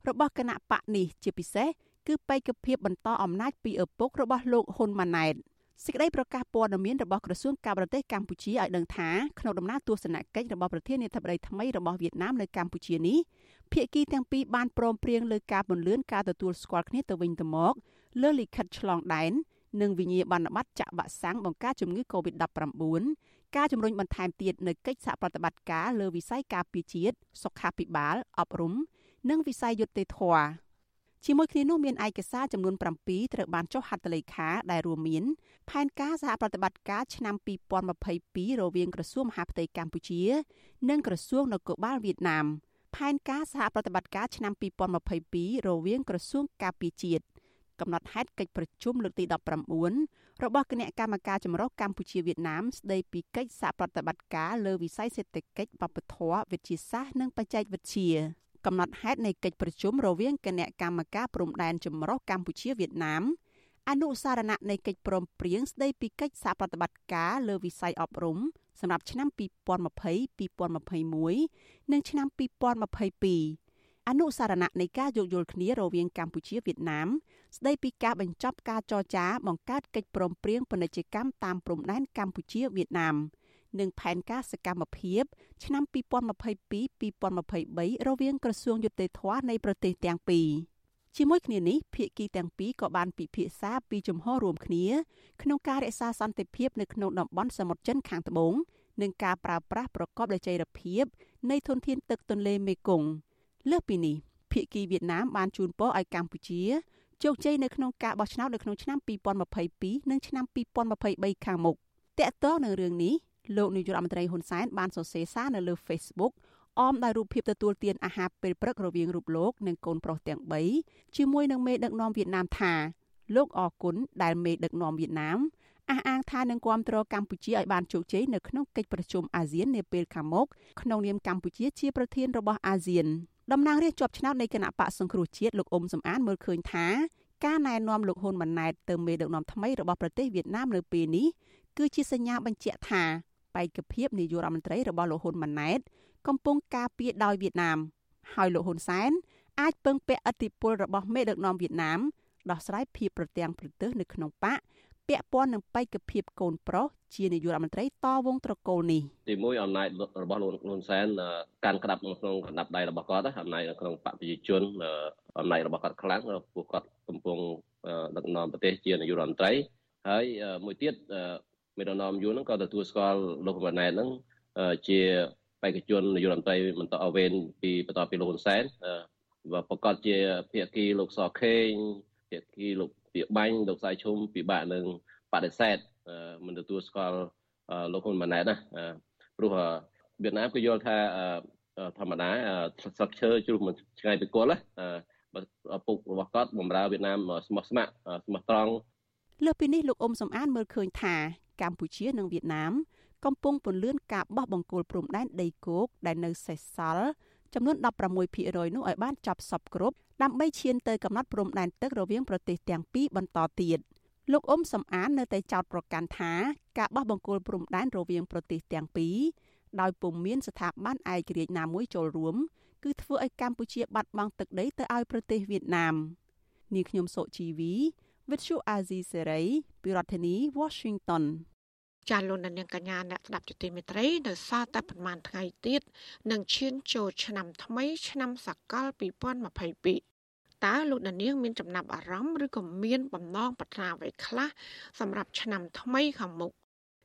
របស់គណៈបកនេះជាពិសេសគឺបេក្ខភាពបន្តអំណាចពីឪពុករបស់លោកហ៊ុនម៉ាណែត សេចក្តីប្រកាសព័ត៌មានរបស់ក្រសួងការបរទេសកម្ពុជាឲ្យដឹងថាក្នុងដំណើរទស្សនកិច្ចរបស់ប្រធានាធិបតីថ្មីរបស់វៀតណាមនៅកម្ពុជានេះភាគីទាំងពីរបានព្រមព្រៀងលើការពន្លឿនការទទួលស្គាល់គ្នាទៅវិញទៅមកលើលិខិតឆ្លងដែននិងវិញ្ញាបនបត្រចាក់វ៉ាក់សាំងបង្ការជំងឺ Covid-19 ការជំរុញបន្ថែមទៀតនៅកិច្ចសហប្រតិបត្តិការលើវិស័យការពារជាតិសុខាភិបាលអប់រំ និងវិស័យយុត្តិធម៌ ជាមួយគ្នានោះមានឯកសារចំនួន7ត្រូវបានចុះហត្ថលេខាដែលរួមមាន ផែនការសហប្រតិបត្តិការឆ្នាំ2022រវាងក្រសួងមហាផ្ទៃកម្ពុជា និងក្រសួងនគរបាលវៀតណាមផែនការសហប្រតិបត្តិការឆ្នាំ2022រវាងក្រសួងការពារជាតិកំណត់ហេតុកិច្ចប្រជុំលើកទី19របស់គណៈកម្មការចម្រុះកម្ពុជាវៀតណាមស្ដីពីកិច្ចសហប្រតិបត្តិការលើវិស័យសេដ្ឋកិច្ចបព្វធម៌វិទ្យាសាស្ត្រនិងបច្ចេកវិទ្យា កំណត់ហេតុនៃកិច្ចប្រជុំរវាងគណៈកម្មការព្រំដែនចម្រុះកម្ពុជាវៀតណាមអនុសារណៈនៃកិច្ចព្រមព្រៀងស្ដីពីកិច្ចសហប្រតិបត្តិការលើវិស័យអប់រំសម្រាប់ឆ្នាំ2020-2021និងឆ្នាំ2022អនុសារណៈនៃការយោគយល់គ្នារវាងកម្ពុជាវៀតណាមស្ដីពីការបញ្ចប់ការចរចាបង្កើតកិច្ចព្រមព្រៀងពាណិជ្ជកម្មតាមព្រំដែនកម្ពុជាវៀតណាម និងផែនការសកម្មភាពឆ្នាំ2022-2023រវាងក្រសួងយុតិធធនៃប្រទេសទាំងពីរជាមួយគ្នានេះភាគីទាំងពីរក៏បានពិភាក្សាពីជំហររួមគ្នាក្នុងការរក្សាសន្តិភាពនៅក្នុងតំបន់សមុទ្រចិនខាងត្បូងនិងការប្រើប្រាស់ប្រកបដោយចីរភាពនៃធនធានទឹកទន្លេមេគង្គលើសពីនេះភាគីវៀតណាមបានជូនពរឲ្យកម្ពុជាជោគជ័យនៅក្នុងការបោះឆ្នោតនៅក្នុងឆ្នាំ2022និងឆ្នាំ2023ខាងមុខតកតងនឹងរឿងនេះ លោកនាយករដ្ឋមន្ត្រីហ៊ុនសែនបានសរសេរសារនៅលើ Facebook អមដោយរូបភាពទទួលទានអាហារពេលព្រឹករវាងរូបលោកនិងកូនប្រុសទាំង3ជាមួយនឹងមេដឹកនាំវៀតណាមថាលោកអរគុណដែលមេដឹកនាំវៀតណាមអះអាងថានឹងគ្រប់គ្រងកម្ពុជាឲ្យបានជោគជ័យនៅក្នុងកិច្ចប្រជុំអាស៊ាននាពេលខាងមុខក្នុងនាមកម្ពុជាជាប្រធានរបស់អាស៊ានតំណាងរាស្ត្រជាប់ឆ្នោតនៃគណៈបកសង្គ្រោះជាតិលោកអ៊ុំសំអានមើលឃើញថាការណែនាំលោកហ៊ុនម៉ាណែតទៅមេដឹកនាំថ្មីរបស់ប្រទេសវៀតណាមនៅពេលនេះគឺជាសញ្ញាបញ្ជាក់ថា បេក្ខភាពនាយករដ្ឋមន្ត្រីរបស់លោកហ៊ុនម៉ាណែតកំពុងការពារដោយវៀតណាមហើយលោកហ៊ុនសែនអាចពឹងពាក់ឥទ្ធិពលរបស់មេដឹកនាំវៀតណាមដោះស្រាយភាពប្រទាំងប្រទើសនៅក្នុងបកពាក់ព័ន្ធនឹងបេក្ខភាពកូនប្រុសជានាយករដ្ឋមន្ត្រីតវងត្រកូលនេះទីមួយអំណាចរបស់លោកហ៊ុនសែនកាន់ក្តាប់ក្នុងកណ្ដាប់ដៃរបស់គាត់អំណាចក្នុងបកប្រជាជនអំណាចរបស់គាត់ខ្លាំងពួកគាត់កំពុងដឹកនាំប្រទេសជានាយករដ្ឋមន្ត្រីហើយមួយទៀត មេដឹកនាំយួនហ្នឹងក៏ទទួលស្គាល់លោកហ៊ុនម៉ាណែតហ្នឹងជាបេក្ខជននាយករដ្ឋមន្ត្រីបន្តអវេនពីបន្តពីលោកហ៊ុនសែនប្រកាសជាភាគីលោកសខេងភាគីលោកពាក្យបាញ់លោកសាយឈុំពិបាកនឹងបដិសេធមិនទទួលស្គាល់លោកហ៊ុនម៉ាណែតណាព្រោះវៀតណាមគឺយល់ថាធម្មតាស្លឹកឈើជ្រុះមិនឆ្ងាយពីគល់ណាឪពុករបស់គាត់បម្រើវៀតណាមស្មោះស្ម័គ្រស្មោះត្រង់លើពីនេះលោកអ៊ុំសំអានមើលឃើញថា កម្ពុជានិងវៀតណាមកំពុងពន្លឿនការបោះបង្គោលព្រំដែនដីគោកដែលនៅសេសសល់ចំនួន16%នោះឲ្យបានចប់សពគ្រប់ដើម្បីឈានទៅកំណត់ព្រំដែនទឹករវាងប្រទេសទាំងពីរបន្តទៀតលោកអ៊ុំសំអាននៅតែចោទប្រកាន់ថាការបោះបង្គោលព្រំដែនរវាងប្រទេសទាំងពីរដោយពុំមានស្ថាប័នឯករាជ្យណាមួយចូលរួមគឺធ្វើឲ្យកម្ពុជាបាត់បង់ទឹកដីទៅឲ្យប្រទេសវៀតណាមនាងខ្ញុំសុជីវី With you Azizi Serai ពីរដ្ឋធានី Washington ចាលោកនាងកញ្ញាអ្នកស្ដាប់ជទីមេត្រីនៅសល់តែប្រហែលថ្ងៃទៀតនឹងឈានចូលឆ្នាំថ្មី ឆ្នាំសកល2022តើលោកនាងមានចំណាប់អារម្មណ៍ឬក៏មានបំណងប្រាថ្នាអ្វីខ្លះសម្រាប់ឆ្នាំថ្មីខាងមុខ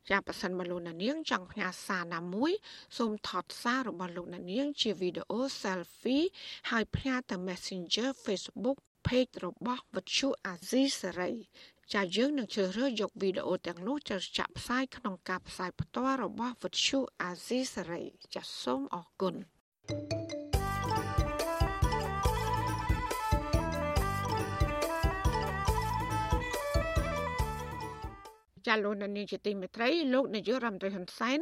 ចាប៉ះសិនមកលោកនាងចង់ផ្ញើសារណាមួយសូមថតសាររបស់លោកនាងជាវីដេអូ selfie ហើយផ្ញើទៅ Messenger Facebook page របស់វិទ្យុអាស៊ីសេរីចាយើងនឹងជ្រើសរើសយកវីដេអូទាំងនោះទៅចាក់ផ្សាយក្នុងការផ្សាយផ្ទាល់របស់វិទ្យុអាស៊ីសេរីចាសសូមអរគុណ thank you ចាលោកនានីជាទីមេត្រីលោកនាយករដ្ឋមន្ត្រីហ៊ុនសែន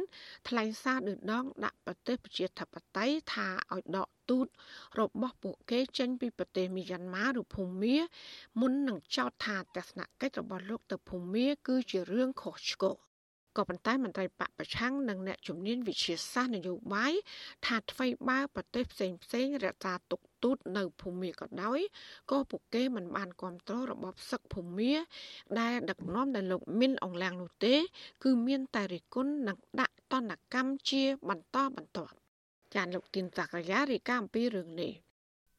ថ្លែងសារឌឺដងដាក់ប្រទេសប្រជាធិបតេយ្យថាឲ្យដកទូតរបស់ពួកគេចេញពីប្រទេសមីយ៉ាន់ម៉ាឬភូមាមុននឹងចោទថាទស្សនកិច្ចរបស់លោកទៅភូមា គឺជារឿងខុសឆ្គងក៏ប៉ុន្តែមន្ត្រីបកប្រឆាំងនិងអ្នកជំនាញវិជាសាស្ត្រនយោបាយថាអ្វីបើប្រទេសផ្សេងផ្សេងរក្សាទុក ទូតនៅភូមាក៏ដោយក៏ពួកគេមិនបានគ្រប់គ្រងរបបសឹកភូមា ដែលដឹកនាំដោយលោកមីនអងឡាំងនោះទេ គឺមានតែរិះគន់និងដាក់ទណ្ឌកម្មជាបន្តបន្ទាប់ចានលោកទីនសក្យារីកាអំពីរឿងនេះ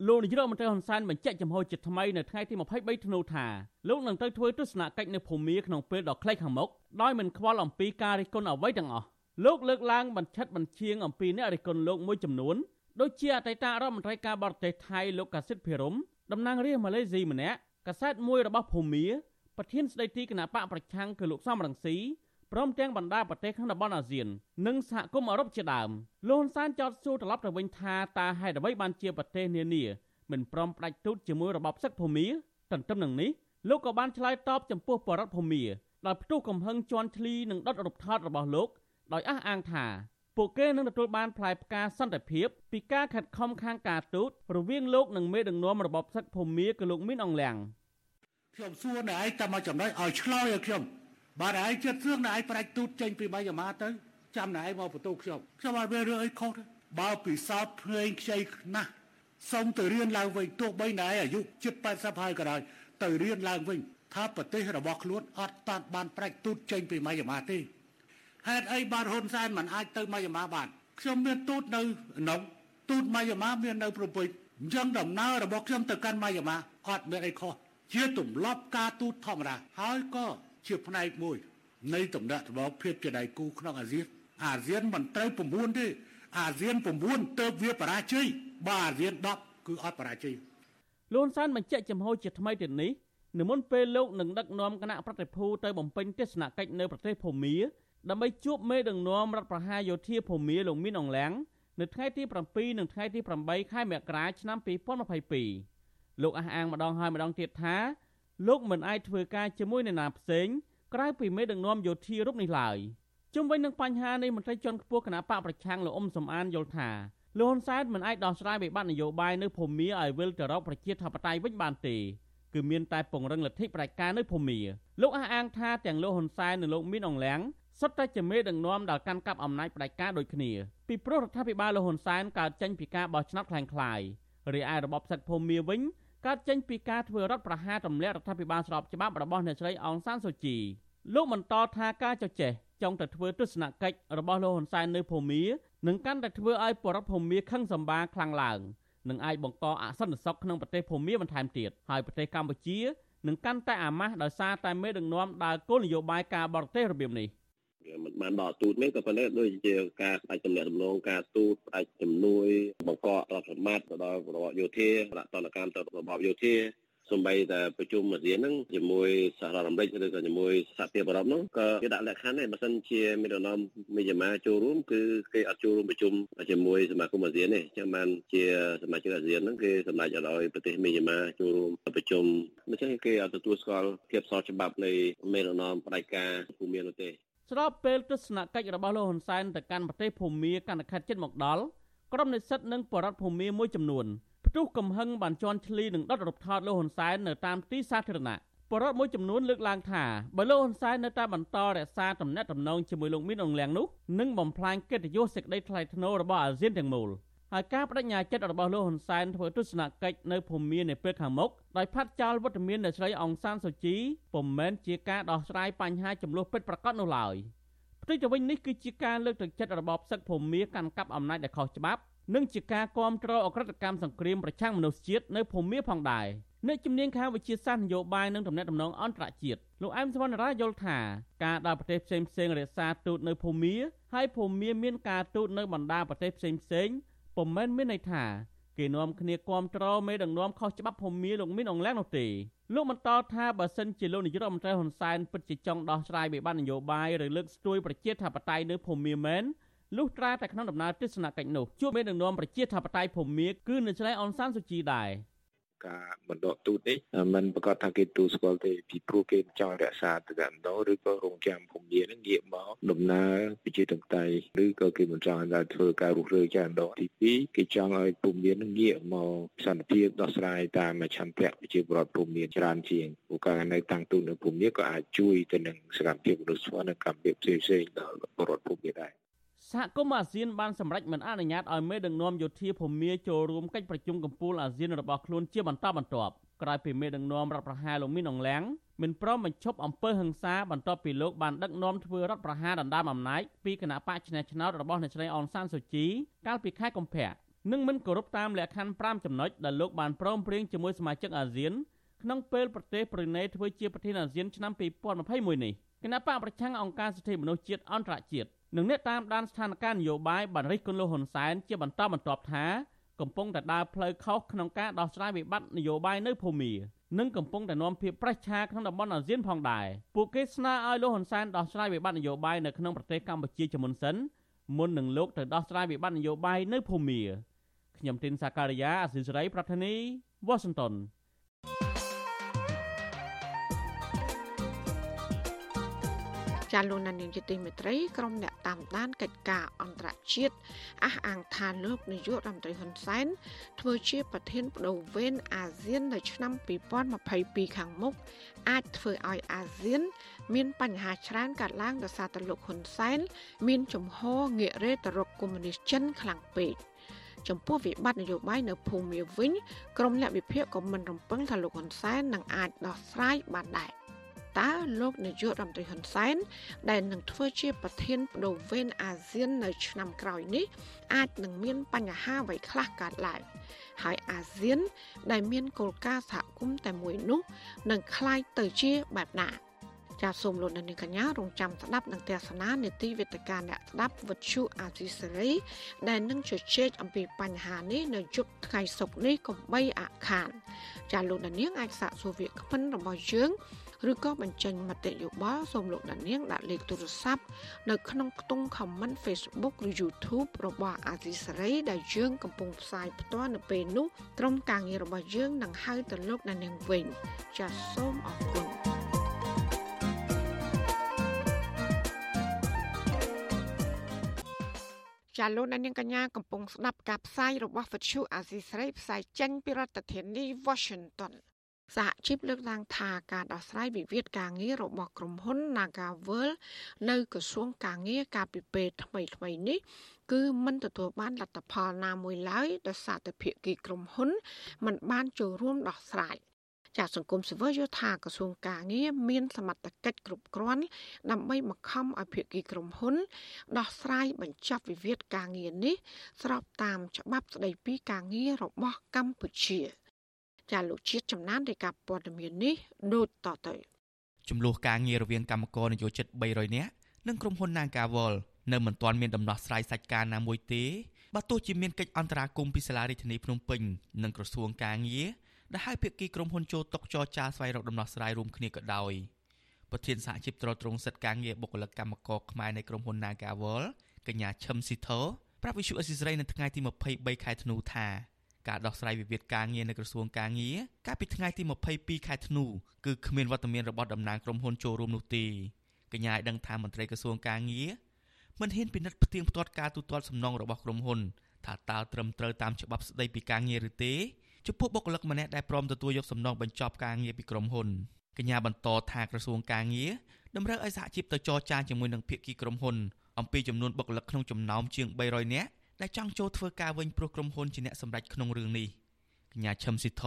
លោកនាយរដ្ឋមន្ត្រីហ៊ុនសែនបញ្ជាក់ចំហជាថ្មីនៅថ្ងៃទី23ធ្នូថាលោកនឹងទៅធ្វើទស្សនកិច្ចនៅភូមាក្នុងពេលដ៏ខ្លីខាងមុខដោយមិនខ្វល់អំពីការរិះគន់អ្វីទាំងអស់លោកលើកឡើងបញ្ឆិតបញ្ជាងអំពីអ្នករិះគន់លោកមួយចំនួន ដូចជាអតីតរដ្ឋមន្ត្រីការបរទេសថៃលោកកាសិតភិរមតំណាងរាស្ត្រម៉ាឡេស៊ីម្នាក់កាសែតមួយរបស់ភូមាប្រធានស្ដីទីគណៈបកប្រឆាំងគឺលោកសំរងស៊ីព្រមទាំងបណ្ដាប្រទេសក្នុងតំបន់អាស៊ាននិងសហគមន៍អឺរ៉ុបជាដើមលោកហ៊ុនសែនចោទសួរត្រឡប់ទៅវិញថាតើហេតុអ្វីបានជាប្រទេសនានាមិនព្រមផ្ដាច់ទូតជាមួយរបបសឹកភូមាទន្ទឹមនឹងនេះលោកក៏បានឆ្លើយតបចំពោះបរដ្ឋភូមាដោយផ្ទុះកំហឹងជន់ឈ្លីនិងដុតរូបថតរបស់លោកដោយអះអាងថា ពួកគេនឹងទទួលបានផ្លែផ្កាសន្តិភាពពីការខិតខំខាងការទូតរវាងលោកនិងមេដឹកនាំរបបសឹកភូមាគឺលោកមីនអងលៀងខ្ញុំសួរអ្នកឯងតែមកចំណុចឲ្យឆ្លើយឲ្យខ្ញុំបាទឯងចិត្តសឿងអ្នកឯងប្រាច់ទូតចេញពីបាយម៉ាទៅចាំអ្នកឯងមកបន្ទោខ្ញុំខ្ញុំអត់មានរឿងអីខុសទេបើពិសោធន៍ភ្លេងខ្ចីណាស់សូមទៅរៀនឡើងវិញទោះបីណែអាយុជិត80ហើយក៏ដោយទៅរៀនឡើងវិញថាប្រទេសរបស់ខ្លួនអត់តាន់បានប្រាច់ទូតចេញពីម៉ាយាមាទេ ហេតុអីបានហ៊ុនសែនមិនអាចទៅម៉ាយាមាបានខ្ញុំមានទូតនៅក្នុងទូតម៉ាយាមាមាននៅប្រពៃអញ្ចឹងដំណើររបស់ខ្ញុំទៅកាន់ម៉ាយាមាអត់មានអីខុសជាទម្លាប់ការទូតធម្មតាហើយក៏ជាផ្នែកមួយ នៃតំណែងរបស់ភាពជាដៃគូក្នុងអាស៊ានអាស៊ានមិនត្រូវ9ទេអាស៊ាន9ទៅវាបរាជ័យបើអាស៊ាន10គឺអត់បរាជ័យលន់សានបញ្ជាក់ចំហជាថ្មីទៀតនេះនៅមុនពេលលោកនឹងដឹកនាំគណៈប្រតិភូទៅបំពេញទស្សនកិច្ចនៅប្រទេសភូមា ដើម្បីជួបមេដឹកនាំរដ្ឋប្រហារយោធាភូមាលោកមីនអងឡាំងនៅថ្ងៃទី7និងថ្ងៃទី8ខែមករាឆ្នាំ2022លោកអះអាងម្ដងហើយម្ដងទៀតថាលោកមិនអាចធ្វើការជាមួយនរណាផ្សេងក្រៅពីមេដឹកនាំយោធារូបនេះឡើយជុំវិញនឹងបញ្ហានេះមន្ត្រីជាន់ខ្ពស់គណៈបកប្រឆាំងលោកអ៊ុំសំអានយល់ថាលោកហ៊ុនសែនមិនអាចដោះស្រាយវិបត្តិនយោបាយនៅភូមាឲ្យវិលទៅរកប្រជាធិបតេយ្យវិញបានទេគឺមានតែពង្រឹងលទ្ធិប្រជាការនៅភូមាលោកអះអាងថាទាំងលោកហ៊ុនសែននិងលោកមីនអងលៀង សុទ្ធតែជាមេដឹកនាំដែលកាន់កាប់អំណាចផ្ដាច់ការដូចគ្នាពីព្រោះរដ្ឋាភិបាលលោកហ៊ុនសែនកើតចេញពីការបោះឆ្នោតคล้ายៗរីឯរបបសឹកភូមាវិញកើតចេញពីការធ្វើរដ្ឋប្រហារទម្លាក់រដ្ឋាភិបាលស្របច្បាប់របស់អ្នកស្រីអងសានសូជីលោកបន្តថាការចចេះចង់ទៅធ្វើទស្សនកិច្ចរបស់លោកហ៊ុនសែននៅភូមានឹងកាន់តែធ្វើឲ្យបរដ្ឋភូមាខឹងសម្បាខ្លាំងឡើងនឹងអាចបង្កអសន្តិសុខក្នុងប្រទេសភូមាបន្ថែមទៀតហើយប្រទេសកម្ពុជានឹងកាន់តែអាម៉ាស់ដោយសារតែមេដឹកនាំដើរគោលនយោបាយការបរទេសរបៀបនេះ មិនបានដកទូតនេះក៏ប៉ុន្តែដូចជាការស្ដេចទំនាក់ទំនងការទូតស្ដេចជំនួយបង្ករដ្ឋសម្បត្តិទៅដល់របបយោធាដាក់តនកម្មទៅរបបយោធាសំបីតែប្រជុំអាស៊ានហ្នឹងជាមួយសហរដ្ឋអាមេរិកឬក៏ជាមួយសហភាពអឺរ៉ុបហ្នឹងក៏គេដាក់លក្ខខណ្ឌដែរបើសិនជាមានដំណំមេយាមាចូលរួមគឺគេអត់ចូលរួមប្រជុំជាមួយសមាគមអាស៊ានទេចឹងបានជាសមាជិកអាស៊ានហ្នឹងគេសម្រេចឲ្យប្រទេសមេយាមាចូលរួមប្រជុំដូច្នេះគេអត់ទទួលស្គាល់ភាពស្របច្បាប់នៃមេដំណំផ្ដាច់ការភូមិមាននោះទេ ស្របពេលទស្សនកិច្ចរបស់លោកហ៊ុនសែនទៅកាន់ប្រទេសភូមាកាន់តែខិតជិតមកដល់ក្រុមនិស្សិតនិងបរដ្ឋភូមាមួយចំនួនផ្ទុះកំហឹងបានជន់ឈ្លីនឹងដុតរូបថតលោកហ៊ុនសែននៅតាមទីសាធារណៈបរិវត្តមួយចំនួនលើកឡើងថាបើលោកហ៊ុនសែននៅតែបន្តរក្សាទំនាក់ទំនងជាមួយលោកមីនអងលៀងនោះនឹងបំផ្លាញកិត្តិយសសេចក្តីថ្លៃថ្នូររបស់អាស៊ានទាំងមូល ហើយការបដិញ្ញាចិត្តរបស់លោកហ៊ុនសែនធ្វើទស្សនកិច្ចនៅភូមិនៅពេលខាងមុខដោយផាត់ចោលវត្តមានអ្នកស្រីអង្សានសូជីពុំមែនជាការដោះស្រាយបញ្ហាចំនួនពិតប្រាកដនោះឡើយផ្ទុយទៅវិញនេះគឺជាការលើកទឹកចិត្តរបបសឹកភូមិកាន់កាប់អំណាចដែលខុសច្បាប់និងជាការគ្រប់គ្រងអក្រិតកម្មសង្គ្រាមប្រឆាំងមនុស្សជាតិនៅភូមាផងដែរអ្នកជំនាញខាងវិទ្យាសាស្ត្រនយោបាយនិងទំនាក់ទំនងអន្តរជាតិលោកអែមសវណ្ណរាយល់ថាការដល់ប្រទេសផ្សេងផ្សេងរក្សាទូតនៅភូមាហើយភូមាមានការទូតនៅបណ្ដាប្រទេសផ្សេងផ្សេង ពុំមែនមានន័យថាគេនាំគ្នាគ្រប់គ្រងមេដឹកនាំខុសច្បាប់ភូមាលោកមានអង្លាំងនោះទេលោកបន្តថាបើសិនជាលោកនាយករដ្ឋមន្ត្រីហ៊ុនសែនពិតជាចង់ដោះស្រាយវិបត្តិនយោបាយឬលើកស្ទួយប្រជាធិបតេយ្យនៅភូមាមែនលុះត្រាតែក្នុងដំណើរទស្សនកិច្ចនោះជួបមានដឹកនាំប្រជាធិបតេយ្យភូមិគឺនៅឆ្លៃអនសានសុជីដែរ ការបណ្ដកទូតនេះมันប្រកាសថាគេទូស្គាល់ទេពីព្រោះគេចង់រក្សាទៅតាមដោឬក៏រងចាំភូមិនេះងាកមកដំណើរប្រជាធិបតេយ្យឬក៏គេមិនចង់ឲ្យធ្វើការរុះរើចាដោទី2គេចង់ឲ្យភូមិនេះងាកមកសន្តិភាពដោះស្រាយតាមឆន្ទៈប្រជាពលរដ្ឋភូមិនេះច្រើនជាងព្រោះការនៅតាំងទូតនៅភូមិនេះក៏អាចជួយទៅនឹងសកម្មភាពមនុស្សធម៌និងកម្មភាពផ្សេងៗដល់ពលរដ្ឋភូមិនេះដែរ សហគមន៍អាស៊ានបានសម្រេចមិនអនុញ្ញាតឲ្យមេដឹកនាំយោធាភូមាចូលរួមកិច្ចប្រជុំកំពូលអាស៊ានរបស់ខ្លួនជាបន្តបន្ទាប់ក្រោយពីមេដឹកនាំរដ្ឋប្រហារលោកមីនអងឡាំងមិនព្រមបញ្ឈប់អំពើហិង្សាបន្ទាប់ពីលោកបានដឹកនាំធ្វើរដ្ឋប្រហារដណ្ដើមអំណាចពីគណៈបកឆ្នះឆ្នោតរបស់អ្នកស្រីអនសានសូជីកាលពីខែកុម្ភៈនិងមិនគោរពតាមលក្ខខណ្ឌ5ចំណុចដែលលោកបានព្រមព្រៀងជាមួយសមាជិកអាស៊ានក្នុងពេលប្រទេសប្រ៊ុយណេធ្វើជាប្រធានអាស៊ានឆ្នាំ2021នេះគណៈបកប្រឆាំងអង្គការសិទ្ធិមនុស្សជាតិអន្តរជាតិ និងអ្នកតាមដានស្ថានភាពនយោបាយបានរិះគន់លោកហ៊ុនសែនជាបន្តបន្ទាប់ថាកំពុងតែដើរផ្លូវខុសក្នុងការដោះស្រាយវិបត្តិនយោបាយនៅភូមានិងកំពុងតែនាំភាពប្រឆាក្នុងតំបន់អាស៊ានផងដែរពួកគេស្នើឲ្យលោកហ៊ុនសែនដោះស្រាយវិបត្តិនយោបាយនៅក្នុងប្រទេសកម្ពុជាជាមុនសិនមុននឹងលោកទៅដោះស្រាយវិបត្តិនយោបាយនៅភូមាខ្ញុំទីនសាការីយ៉ាអសិសរីប្រធានីវ៉ាស៊ីនតោន ចាលោកនាយកជាទីមេត្រីក្រុមអ្នកតាមដានកិច្ចការអន្តរជាតិអះអាងថាលោកនាយករដ្ឋមន្ត្រីហ៊ុនសែនធ្វើជាប្រធានបដូវវេនអាស៊ាននៅឆ្នាំ2022ខាងមុខអាចធ្វើឲ្យអាស៊ាន មានបញ្ហាច្រើនកើតឡើងដោយសារតែលោកហ៊ុនសែនមានជំហរងាករេតរកកុម្មុយនីសចិនខ្លាំងពេកចំពោះវិបត្តិនយោបាយនៅភូមាវិញក្រមអ្នកវិភាគក៏មិនរំពឹងថាលោកហ៊ុនសែននឹងអាចដោះស្រាយបានដែរ តើលោកនាយករដ្ឋមន្ត្រីហ៊ុនសែនដែលនឹងធ្វើជាប្រធានបដូវវេនអាស៊ាននៅឆ្នាំក្រោយនេះអាចនឹងមានបញ្ហាអ្វីខ្លះកើតឡើងហើយអាស៊ាន ដែលមានគោលការណ៍សហគមន៍តែមួយនោះនឹងคล้ายទៅជាបែបណាចាសសូមលោកនាងកញ្ញារងចាំស្ដាប់នឹងទេសនានេតិវេទិកាអ្នកស្ដាប់វិទ្យុអាស៊ីសេរីដែលនឹងជជែកអំពីបញ្ហានេះនៅយប់ថ្ងៃសុក្រនេះកុំបីអាខាន ចាសលោកនាងអាចសាកសួរវាគ្មិនរបស់យើង ឬក៏បញ្ចេញមតិយោបល់សូមលោកដានៀងដាក់លេខទូរស័ព្ទនៅក្នុងខ្ទង់ comment Facebook ឬ YouTube របស់អាស៊ីសេរីដែលយើងកំពុងផ្សាយផ្ទាល់នៅពេលនេះក្រុមការងាររបស់យើងនឹងហៅទៅលោកដានៀងវិញចាសសូមអរគុណចាលោកនាងកញ្ញាកំពុងស្ដាប់ការផ្សាយរបស់វិទ្យុអាស៊ីសេរីផ្សាយចេញពីរដ្ឋធានី Washington សហជីពលើកឡើងថាការដោះស្រាយវិវាទការងាររបស់ក្រុមហ៊ុន Nagavel នៅក្រសួងការងារកាលពីពេលថ្មីថ្មីនេះគឺមិនទទួលបានលទ្ធផលណាមួយឡើយដោយសារតែភាគីក្រុមហ៊ុនមិនបានចូលរួមដោះស្រាយចាសង្គមស៊ីវិលយល់ថាក្រសួងការងារមានសមត្ថកិច្ចគ្រប់គ្រាន់ដើម្បីបង្ខំឲ្យភាគីក្រុមហ៊ុន ដោះស្រាយបញ្ចប់វិវាទការងារនេះស្របតាមច្បាប់ស្តីពីការងាររបស់កម្ពុជា។ ចាលោកជាតិចំណានរាយការណ៍ព័ត៌មាននេះដូចតទៅចំនួនការងាររវាងកម្មករនយោជិត300នាក់និងក្រុមហ៊ុន Nagawal នៅមិនទាន់មានដំណោះស្រាយសាច់ការណាមួយទេបើទោះជាមានកិច្ចអន្តរាគមន៍ពីសាលារដ្ឋាភិបាលភ្នំពេញនិងក្រសួងការងារដែលឲ្យភាគីក្រុមហ៊ុនចូលតុចរចាស្វែងរកដំណោះស្រាយរួមគ្នាក៏ដោយប្រធានសហជីពត្រួតត្រងសិទ្ធិការងារបុគ្គលិកកម្មករខ្មែរនៃក្រុមហ៊ុន Nagawal កញ្ញាឈឹមស៊ីធោប្រាប់វិសុអេស៊ីសរ៉ៃនៅថ្ងៃទី23ខែធ្នូថា ការដោះស្រាយវិវាទការងារនៅក្រសួងការងារកាលពីថ្ងៃទី22ខែធ្នូគឺគ្មានវត្តមានរបស់តំណាងក្រុមហ៊ុនចូលរួមនោះទេកញ្ញាឲ្យដឹងថាមន្ត្រីក្រសួងការងារមិនហ៊ានពិនិត្យផ្ទៀងផ្ទាត់ការទូទាត់សំណងរបស់ក្រុមហ៊ុនថាតើត្រឹមត្រូវតាមច្បាប់ស្តីពីការងារឬទេចំពោះបុគ្គលិកម្នាក់ដែលព្រមទទួលយកសំណងបញ្ចប់ការងារពីក្រុមហ៊ុនកញ្ញាបន្តថាក្រសួងការងារតម្រូវឲ្យសហជីពទៅចរចាជាមួយនឹងភាគីក្រុមហ៊ុនអំពីចំនួនបុគ្គលិកក្នុងចំណោមជាង300នាក់ ដែលចង់ចូលធ្វើការវិញព្រោះក្រុមហ៊ុនជាអ្នកសម្រេចក្នុងរឿងនេះកញ្ញាឈឹមស៊ីធ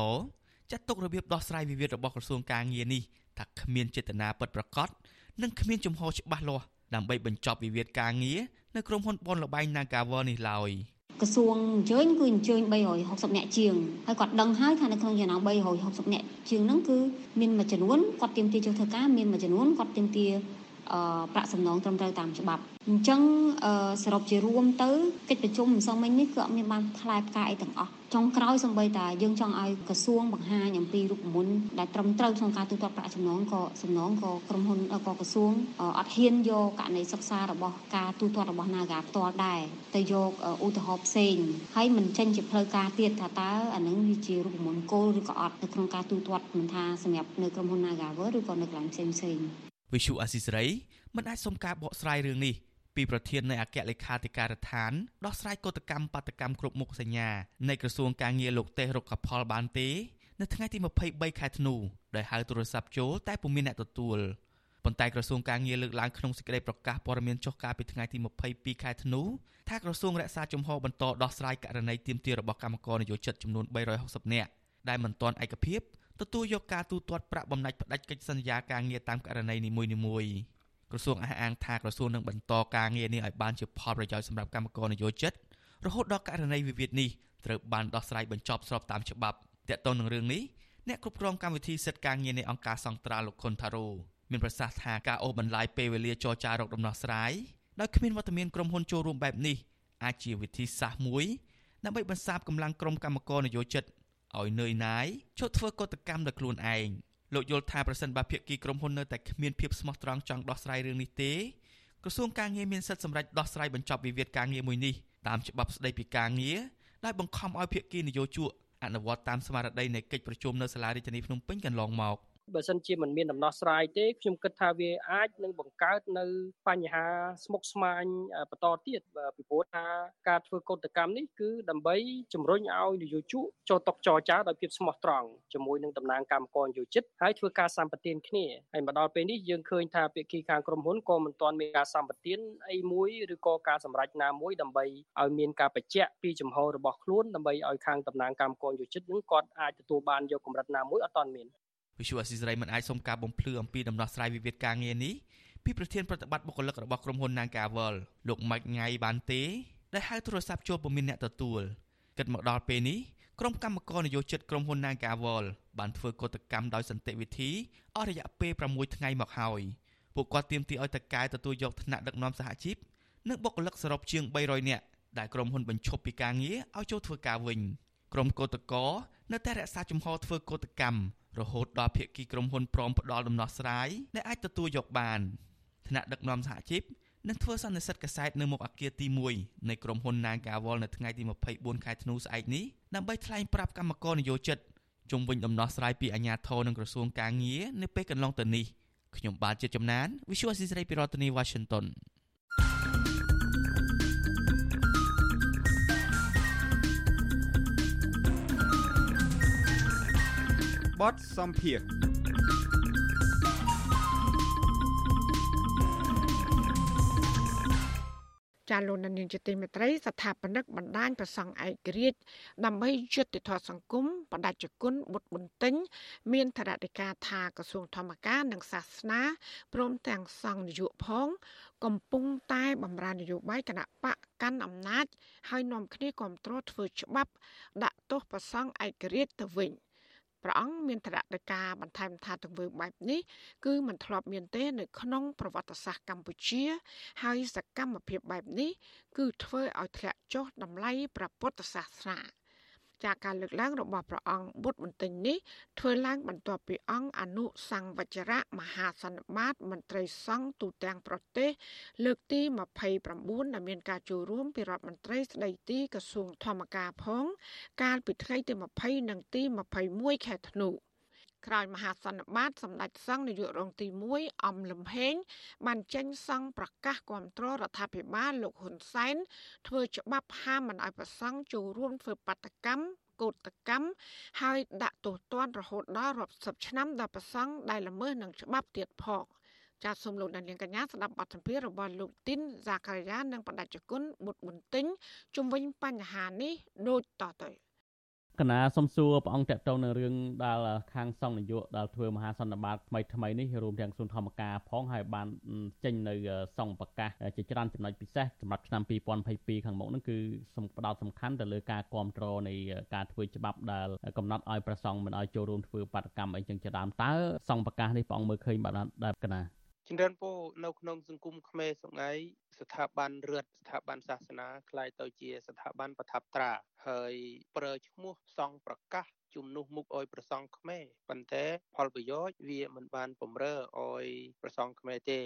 ចាត់ទុករបៀបដោះស្រាយវិវាទរបស់ក្រសួងការងារនេះថាគ្មានចេតនាពិតប្រាកដនិងគ្មានជំហរច្បាស់លាស់ដើម្បីបញ្ចប់វិវាទការងារនៅក្រុមហ៊ុនបនលបែង Nagawer នេះឡើយក្រសួងអញ្ជើញគឺអញ្ជើញ360នាក់ជាងហើយគាត់ដឹងហើយថានៅក្នុងចំណោម360នាក់ជាងហ្នឹងគឺមានមួយចំនួនគាត់ទៀមទាចូលធ្វើការមានមួយចំនួនគាត់ទៀមទា ប្រាក់សំណងត្រឹមត្រូវតាមច្បាប់អញ្ចឹងសរុបជារួមទៅកិច្ចប្រជុំម្សិលមិញនេះគឺអត់មានបានផ្លែផ្កាអីទាំងអស់ចុងក្រោយសំបីតាយើងចង់ឲ្យក្រសួងបង្ហាញអំពីរូបមន្តដែលត្រឹមត្រូវក្នុងការទូទាត់ប្រាក់សំណងក៏សំណងក៏ក្រុមហ៊ុនក៏ក្រសួងអត់ហ៊ានយកករណីសិក្សារបស់ការទូទាត់របស់ Naga ផ្ទាល់ដែរទៅយកឧទាហរណ៍ផ្សេងហើយមិនចេញជាផ្លូវការទៀតថាតើអានឹងវាជារូបមន្តគោលឬក៏អត់នៅក្នុងការទូទាត់មិនថាសម្រាប់នៅក្រុមហ៊ុន Nagawer ឬក៏នៅកន្លែងផ្សេងផ្សេង វិសុអាស៊ីសេរីមិនអាចសុំការបកស្រាយរឿងនេះពីប្រធាននៃអគ្គលេខាធិការដ្ឋានដោះស្រាយកតកម្មបាតកម្មគ្រប់មុខសញ្ញានៃក្រសួងការងារលោកទេសរុក្ខផលបានទេ នៅថ្ងៃទី23ខែធ្នូដោយហៅទូរស័ព្ទចូលតែពុំមានអ្នកទទួលប៉ុន្តែក្រសួងការងារលើកឡើងក្នុងសេចក្តីប្រកាសព័ត៌មានចុះកាលពីថ្ងៃទី22ខែធ្នូថាក្រសួងរក្សាជំហរបន្តដោះស្រាយករណីទាមទាររបស់កម្មករនយោជិតចំនួន360នាក់ដែលមិនទាន់ឯកភាព ទទួលយកការទូទាត់ប្រាក់បំណាច់ផ្ដាច់កិច្ចសន្យាការងារតាមករណីនីមួយៗក្រសួងអះអាងថាក្រសួងនឹងបន្តការងារនេះឲ្យបានជាផលប្រយោជន៍សម្រាប់កម្មករនយោជិតរហូតដល់ករណីវិវាទនេះត្រូវបានដោះស្រាយបញ្ចប់ស្របតាមច្បាប់ទាក់ទងនឹងរឿងនេះអ្នកគ្រប់គ្រងកម្មវិធីសិទ្ធិការងារនៃអង្គការសង្ត្រាលោកខុនថារ៉ូមានប្រសាសន៍ថាការអូសបន្លាយពេលវេលាចរចារកដំណោះស្រាយដោយគ្មានវត្តមានក្រុមហ៊ុនចូលរួមបែបនេះអាចជាវិធីសាស្ត្រមួយដើម្បីបន្សាបកម្លាំងក្រុមកម្មករនយោជិត ឲ្យនឿយណាយឈប់ធ្វើកតកម្មដោយខ្លួនឯងលោកយល់ថាប្រសិនបើភាគីក្រុមហ៊ុននៅតែគ្មានភាពស្មោះត្រង់ចង់ដោះស្រាយរឿងនេះទេក្រសួងការងារមានសិទ្ធិសម្រេចដោះស្រាយបញ្ចប់វិវាទការងារមួយនេះតាមច្បាប់ស្តីពីការងារដែលបង្ខំឲ្យភាគីនយោជកអនុវត្តតាមស្មារតីនៃកិច្ចប្រជុំនៅសាលារដ្ឋាភិបាលភ្នំពេញកន្លងមក បើសិនជាមិនមានដំណោះស្រាយទេខ្ញុំគិតថាវាអាចនឹងបង្កើតនៅបញ្ហាស្មុគស្មាញបន្តទៀតពីព្រោះថាការធ្វើកោតកម្មនេះគឺដើម្បីជំរុញឲ្យនយោជកចូលតុចរចាដោយភាពស្មោះត្រង់ជាមួយនឹងតំណាងកម្មករនយោជិតហើយធ្វើការសម្បទានគ្នាហើយមកដល់ពេលនេះយើងឃើញថាភាគីខាងក្រុមហ៊ុនក៏មិនទាន់មានការសម្បទានអីមួយឬក៏ការសម្រេចណាមួយដើម្បីឲ្យមានការបញ្ជាក់ពីចំហរបស់ខ្លួនដើម្បីឲ្យខាងតំណាងកម្មករយោជិតនឹងគាត់អាចទទួលបានយកកម្រិតណាមួយអត់ទាន់មាន វិសុអស៊ីសេរីមិនអាចសុំការបំភ្លឺអំពីដំណោះស្រាយវិវាទការងារនេះពីប្រធានប្រតិបត្តិបុគ្គលិករបស់ក្រុមហ៊ុន Nagawal លោកម៉ាច់ងៃបានទេដែលហៅទូរស័ព្ទចូលពុំមានអ្នកទទួលគិតមកដល់ពេលនេះក្រុមកម្មការនយោជិតក្រុមហ៊ុន Nagawal បានធ្វើកោតកម្មដោយសន្តិវិធីអស់រយៈពេល6ថ្ងៃមកហើយពួកគាត់ទាមទារឲ្យតកែទទួលយកឋានៈដឹកនាំសហជីពនិងបុគ្គលិកសរុបជាង300នាក់ដែលក្រុមហ៊ុនបញ្ឈប់ពីការងារឲ្យចូលធ្វើការវិញក្រុមកោតក្រនៅតែរក្សាជំហរធ្វើកោតកម្ម រហូតដល់ភាគីក្រុមហ៊ុនព្រមផ្ដល់ដំណោះស្រាយដែលអាចទទួលយកបានថ្នាក់ដឹកនាំសហជីពនឹងធ្វើសន្និសីទកសែតនៅមុខអគារទី1នៃក្រុមហ៊ុន Nagawal នៅថ្ងៃទី24ខែធ្នូស្អែកនេះដើម្បីថ្លែងប្រាប់កម្មករនយោជិតជុំវិញដំណោះស្រាយពីអាជ្ញាធរនិងក្រសួងកាងារនៅពេលកន្លងទៅនេះខ្ញុំបាទជាចំណាន Visual Assisray ពីរដ្ឋធានី Washington បទសំភារចាលោកនាងជាទីមេត្រីស្ថាបនិកបណ្ដាញប្រសង់ឯករាជ្យដើម្បីយុត្តិធម៌សង្គមបដិជគុណបុត្របន្ទិញមានធរណិកាថាក្រសួងធម្មការនិងសាសនាព្រមទាំងសង្ឃនយោបាយផង កំពុងតែបំរើនយោបាយគណៈបកកាន់អំណាច ហើយនាំគ្នាគ្រប់គ្រងធ្វើច្បាប់ ដាក់ទោសប្រសង់ឯករាជ្យទៅវិញ ព្រះអង្គមានត្រាក់ការបន្ថែមថាទង្វើបែបនេះគឺមិនធ្លាប់មានទេ នៅក្នុងប្រវត្តិសាស្ត្រកម្ពុជា ហើយសកម្មភាពបែបនេះ គឺធ្វើឲ្យធ្លាក់ចុះតម្លៃព្រះពុទ្ធសាសនា ចាកការលើកឡើងរបស់ព្រះអង្គបុត្របន្ទិញនេះធ្វើឡើងបន្ទាប់ពីអង្គអនុសង្វចរៈមហាសន្និបាតមន្ត្រីសង្ឃទូទាំងប្រទេស លើកទី29ដែលមានការចូលរួមពីរដ្ឋមន្ត្រីស្ដីទីក្រសួងធម្មការផង កាលពីថ្ងៃទី20និងទី21ខែធ្នូ ក្រោយមហាសន្និបាតសម្ដេចសង្ឃនាយករងទី1អំលំហេងបានចេញសង្ឃប្រកាសគាំទ្ររដ្ឋាភិបាលលោកហ៊ុនសែនធ្វើច្បាប់ហាមមិនឲ្យប្រសង់ចូលរួមធ្វើបាតកម្មកោតកម្មហើយដាក់ទោសទណ្ឌរហូតដល់រាប់សិបឆ្នាំដល់ប្រសង់ដែលល្មើសនឹងច្បាប់ទៀតផងចាសសូមលោកដានៀងកញ្ញាស្ដាប់បទសម្ភាសន៍របស់លោកទីនហ្សាការីយ៉ានិងបដិជគុណបុត្របន្ទិញជំវិញបញ្ហានេះដូចតទៅ កណាសំសួរព្រះអង្គតេតតងនឹងរឿងដែលខាងសង្ឃនាយកដែលធ្វើមហាសន្និបាតថ្មីថ្មីនេះរួមទាំងសុនធម្មការផងហើយបានចេញនៅសង្ឃប្រកាសជាច្រើនចំណុចពិសេសសម្រាប់ឆ្នាំ2022ខាងមុខនោះគឺសំផ្ដោតសំខាន់ទៅលើការគ្រប់គ្រងនៃការធ្វើច្បាប់ដែលកំណត់ឲ្យប្រសង់មិនឲ្យចូលរួមធ្វើបាតកម្មអីចឹងជាដើមតើសង្ឃប្រកាសនេះព្រះអង្គមើលឃើញបានដែរកណា ជំរាបពរនៅក្នុងសង្គមខ្មែរសម័យស្ថាប័នរដ្ឋស្ថាប័នសាសនាคล้ายទៅជាស្ថាប័នប្រថាប់ត្រាហើយប្រើឈ្មោះសង្ឃប្រកាសជំនួសមុខអោយប្រសង់ខ្មែរប៉ុន្តែផលប្រយោជន៍វាមិនបានបំរើអោយប្រសង់ខ្មែរទេ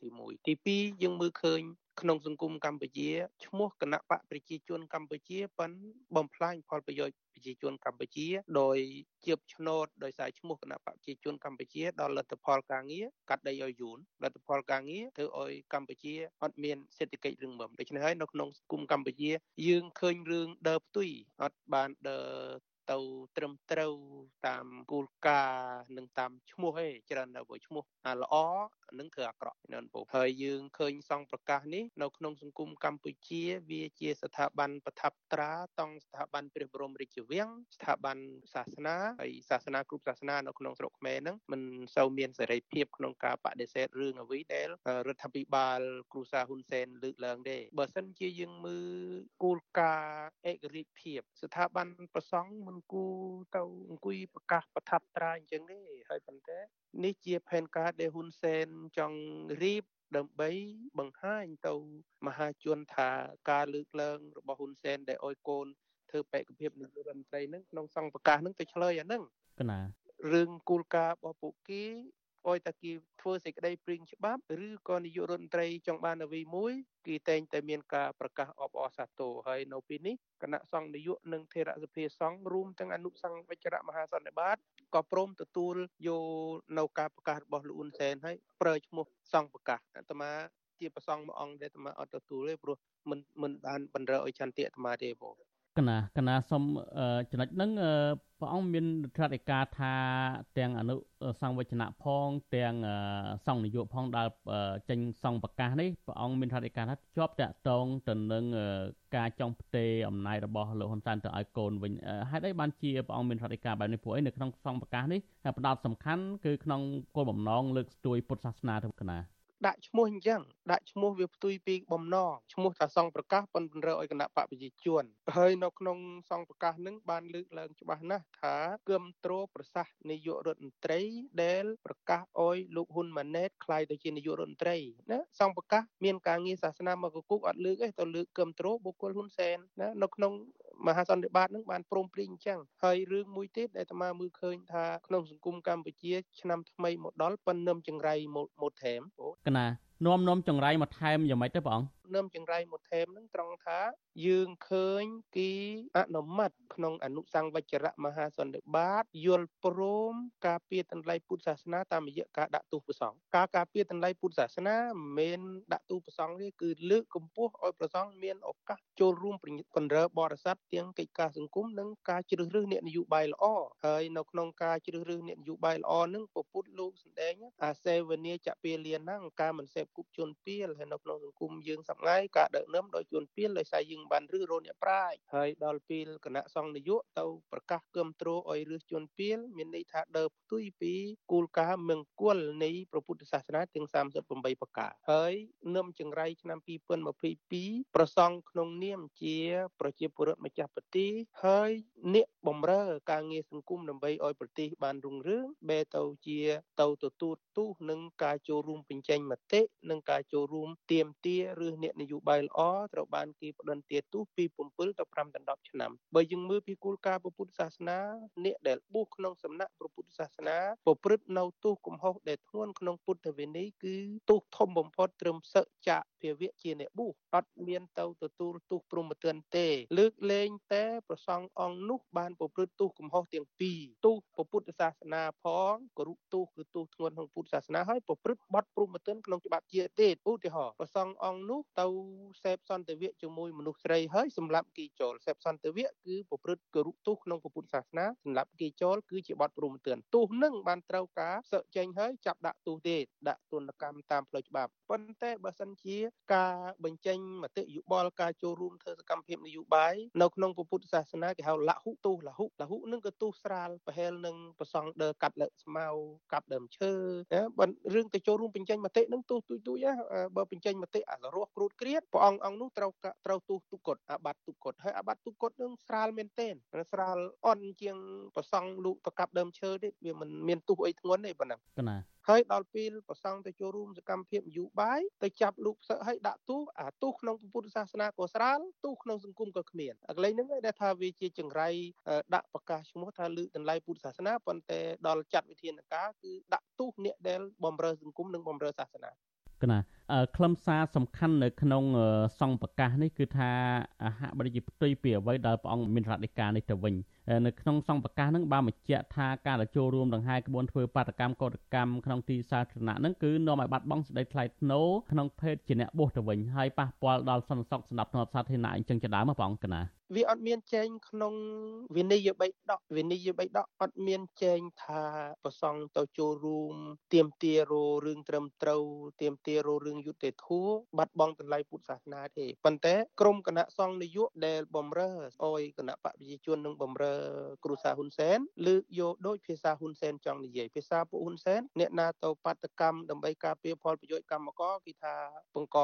ទី1ទី2យើងមើលឃើញ ក្នុងសង្គមកម្ពុជាឈ្មោះគណៈបកប្រជាជនកម្ពុជាប៉ិនបំផ្លាញផលប្រយោជន៍ប្រជាជនកម្ពុជាដោយជាបឆ្នោតដោយសារឈ្មោះគណៈបកប្រជាជនកម្ពុជាដល់លទ្ធផលការងារកាត់ដីឲ្យយូនលទ្ធផលការងារធ្វើឲ្យកម្ពុជាអត់មានសេដ្ឋកិច្ចរឹងមាំដូច្នេះហើយនៅក្នុងសង្គមកម្ពុជា យើងឃើញរឿងដើរផ្ទុយអត់បានដើរទៅត្រឹមត្រូវតាមគោលការណ៍និងតាមឈ្មោះឯងច្រើនតែបើឈ្មោះល្អ នឹងធ្វើអាក្រក់នៅពុកហើយយើងឃើញសង្ឃប្រកាសនេះនៅក្នុងសង្គមកម្ពុជា វាជាស្ថាប័នប្រថាប់ត្រាតង់ស្ថាប័នព្រះបរមរាជវាំងស្ថាប័នសាសនាហើយសាសនាគ្រប់សាសនានៅក្នុងស្រុកខ្មែរហ្នឹងមិនសូវមានសេរីភាពក្នុងការបដិសេធរឿងអ្វីដែលរដ្ឋាភិបាលគ្រូសាហ៊ុនសែនលើកឡើងទេបើសិនជាយើងមើលគោលការណ៍ឯករាជ្យភាព ស្ថាប័នប្រសង់មិនគូទៅអង្គុយប្រកាសប្រថាប់ត្រាអញ្ចឹងទេ ហើយប៉ុន្តែនេះជាផែនការដែលហ៊ុនសែនចង់រៀបដើម្បីបង្ហាញទៅមហាជនថាការលើកឡើងរបស់ហ៊ុនសែនដែលអោយកូនធ្វើបេក្ខភាពនាយករដ្ឋមន្ត្រីនឹងក្នុងសង្ឃប្រកាសនឹងទៅឆ្លើយអានឹងកណារឿងគោលការណ៍របស់ពួកគេ អោយតែគេធ្វើសេចក្តីព្រៀងច្បាប់ឬក៏នាយករដ្ឋមន្ត្រីចង់បានអ្វីមួយគេតែងតែមានការប្រកាសអបអរសាទរហើយនៅពេលនេះគណៈសង្ឃនាយកនិងថេរសភាសង្ឃរួមទាំងអនុសង្ឃវិជ្ជរមហាសន្និបាតក៏ព្រមទទួលយកនៅការប្រកាសរបស់លោកអ៊ុនសែនហើយប្រើឈ្មោះសង្ឃប្រកាសអាត្មាជាប្រសងមួយអង្គដែលអាត្មាអត់ទទួលទេព្រោះមិនមិនបានបណ្រើឲ្យចន្ទៈអាត្មាទេបង កណាកណាសុំចំណុចហ្នឹងព្រះអង្គមានរដ្ឋាភិការថាទាំងអនុសង្វចនៈផង ទាំងសង្ឃនយោបាយផងដែលចេញសង្ឃប្រកាសនេះព្រះអង្គមានរដ្ឋាភិការថាជាប់តាក់ទងទៅនឹងការចង់ផ្ទេរអំណាចរបស់លោកហ៊ុនសែនទៅឲ្យកូនវិញហេតុអីបានជាព្រះអង្គមានរដ្ឋាភិការបែបនេះព្រោះអីនៅក្នុងសង្ឃប្រកាសនេះផ្ដោតសំខាន់គឺក្នុងគោលបំណងលើកស្ទួយពុទ្ធសាសនាទៅកណា ដាក់ឈ្មោះអញ្ចឹងដាក់ឈ្មោះវាផ្ទុយពីបំណងឈ្មោះថាសង្ឃប្រកាសប៉ុនពន្រើឲ្យគណៈបកប្រជាជនហើយនៅក្នុងសង្ឃប្រកាសនឹងបានលើកឡើងច្បាស់ណាស់ថាគឹមត្រួប្រសាសន៍នាយករដ្ឋមន្ត្រីដែលប្រកាសអោយលោកហ៊ុនម៉ាណែតក្លាយទៅជានាយករដ្ឋមន្ត្រីណាសង្ឃប្រកាសមានការងារសាសនាមកគុកអត់លើកទេទៅលើកគឹមត្រួបុគ្គលហ៊ុនសែនណានៅក្នុង មហាសន្និបាតនឹងបានព្រមព្រៀងអញ្ចឹងហើយរឿងមួយទៀតដែលអាត្មាមើលឃើញថាក្នុងសង្គមកម្ពុជាឆ្នាំថ្មីមកដល់ប៉ុននឹមចង្រៃមកថែមកណានាំនំចង្រៃមកថែមយ៉ាងម៉េចទៅព្រះអង្គ នឹមចង្រៃមកថែមនឹងត្រង់ថាយើងឃើញគេអនុម័តក្នុងអនុសង្វជ្ជរៈមហាសន្និបាតយល់ព្រមការពារតម្លៃពុទ្ធសាសនាតាមរយៈការដាក់ទោសប្រសង់ការការពារតម្លៃពុទ្ធសាសនាមិនមែនដាក់ទោសប្រសង់ទេគឺលើកកម្ពស់ឲ្យប្រសង់មានឱកាសចូលរួមបណ្រើបរិស័ទទាំងកិច្ចការសង្គមនិងការជ្រើសរើសអ្នកនយោបាយល្អហើយនៅក្នុងការជ្រើសរើសអ្នកនយោបាយល្អនឹងពពុទ្ធលោកសម្ដែងអាសេវនីចពាលានហ្នឹងការមិនសេពគុកជនពៀលហើយនៅក្នុងសង្គមយើងសប្ងៃការដឹកនាំដោយជនពៀលដោយសារយើងបានឬរោអ្នកប្រាជ្ញហើយដល់ពេលគណៈសង្ឃនាយកទៅប្រកាសគំត្រួឲ្យរឹសជនពៀលមានន័យថាដើផ្ទុយពីគោលការណ៍មង្គលនៃព្រះពុទ្ធសាសនាទាំង38ប្រការហើយនឹមចង្រៃឆ្នាំ2022ប្រសង់ក្នុងនាមជាប្រជាពលរដ្ឋម្ចាស់ប្រទេសហើយអ្នកបំរើការងារសង្គមដើម្បីឲ្យប្រទេសបានរុងរឿងបែរទៅជាទៅទទួលទូសនឹងការចូលរួមបញ្ចេញមតិនិងការចូលរួមទៀមទាឬអ្នកនយោបាយល្អត្រូវបានគេផ្ដន្ទាទោសពី7ទៅ5ដល់10ឆ្នាំបើយើងមើលពីគោលការណ៍ពុទ្ធសាសនាអ្នកដែលបួសក្នុងសំណាក់ព្រះពុទ្ធសាសនាប្រព្រឹត្តនៅទោសកំហុសដែលធ្ងន់ក្នុងពុទ្ធវិន័យគឺទោសធំបំផុតត្រឹមសឹកចាកភាវៈជាអ្នកបួសអត់មានទៅទទួលទោសព្រមទណ្ឌទេ លើកលែងតែប្រសង់អង្គនោះបានប្រព្រឹត្តទោសកំហុសទាំងពីរទោសព្រះពុទ្ធសាសនាផងគរុទោសគឺទោសធ្ងន់ក្នុងពុទ្ធសាសនាហើយប្រព្រឹត្តបទព្រមទណ្ឌក្នុងច្បាប់ជាទេឧទាហរណ៍ប្រសង់អង្គនោះទៅសេពសន្តិវៈជាមួយមនុស្សស្រីហើយសម្លាប់គេចោលសេពសន្តិវៈគឺប្រព្រឹត្តគរុទោសក្នុងពុទ្ធសាសនាសម្លាប់គេចោលគឺជាបទព្រមទណ្ឌទោសនឹងបានត្រូវការសឹកចេញហើយចាប់ដាក់ទោសទេដាក់ទណ្ឌកម្មតាមផ្លូវច្បាប់ប៉ុន្តែបើសិនជាការបញ្ចេញមតិយោបល់ការចូលរួមធ្វើសកម្មភាពនយោបាយនៅក្នុងពុទ្ធសាសនាគេហៅលហុទោសលហុលហុនឹងក៏ទោសស្រាលប្រហែលនឹងប្រសង់ដើកាត់លើកស្មៅកាប់ដើមឈើបើរឿងទៅចូលរួមបញ្ចេញមតិនឹងទោសទួយទួយបើបញ្ចេញមតិអសរោះគ្រូតគ្រៀតព្រះអង្គអង្គនោះត្រូវត្រូវទោសទុគតអាបត្តិទុគតហើយអាបត្តិទុគតនឹងស្រាលមែនទែនស្រាលអន់ជាងប្រសង់លោកទៅកាប់ដើមឈើទេវាមិនមានទោសអីធ្ងន់ទេប៉ុណ្ណឹងណាហើយដល់ពេលប្រសង់ទៅចូលរួមសកម្មភាពនយោបាយទៅចាប់លោកផ្សឹកឲ្យដាក់ទោសអាទោសក្នុងពុទ្ធសាសនាក៏ស្រាលទោសក្នុងសង្គមក៏គ្មានអាកន្លែងហ្នឹងឯងដែលថាវាជាចង្រៃដាក់ប្រកាសឈ្មោះថាលើកតម្លៃពុទ្ធសាសនាប៉ុន្តែដល់ចាត់វិធានការគឺដាក់ទោសអ្នកដែលបំរើសង្គមនិងបំរើសាសនាកណា ខ្លឹមសារសំខាន់នៅក្នុងសង្ឃប្រកាសនេះគឺថាហាក់បីជាផ្ទុយពីអ្វីដែលព្រះអង្គមានរដ្ឋាភិការនេះទៅវិញនៅក្នុងសង្ឃប្រកាសនឹងបានបញ្ជាក់ថាការចូលរួមដង្ហែក្បួនធ្វើបាតកម្មកោតកម្មក្នុងទីសាធារណៈនឹងគឺនាំឲ្យបាត់បង់សេចក្តីថ្លៃថ្នូរក្នុងភេទជាអ្នកបួសទៅវិញហើយប៉ះពាល់ដល់សន្តិសុខសម្រាប់សាធារណៈអញ្ចឹងជាដើមព្រះអង្គកណាវាអត់មានចែងក្នុងវិន័យបៃដកវិន័យបៃដកអត់មានចែងថាប្រសង់ទៅចូលរួមទៀមទាររឿងត្រឹមត្រូវទៀមទាររឿងយុត្តិធម៌បាត់បង់តម្លៃពុទ្ធសាសនាទេប៉ុន្តែក្រមគណៈសង្ឃនយោបាយដែលបំរើអោយគណៈបកប្រជាជននឹងបំរើគ្រូសាហ៊ុនសែនលើកយកដូចភាសាហ៊ុនសែនចង់និយាយភាសាពួកហ៊ុនសែនអ្នកណាទៅបាតកម្មដើម្បីការពារផលប្រយោជន៍កម្មករគេថាបង្ក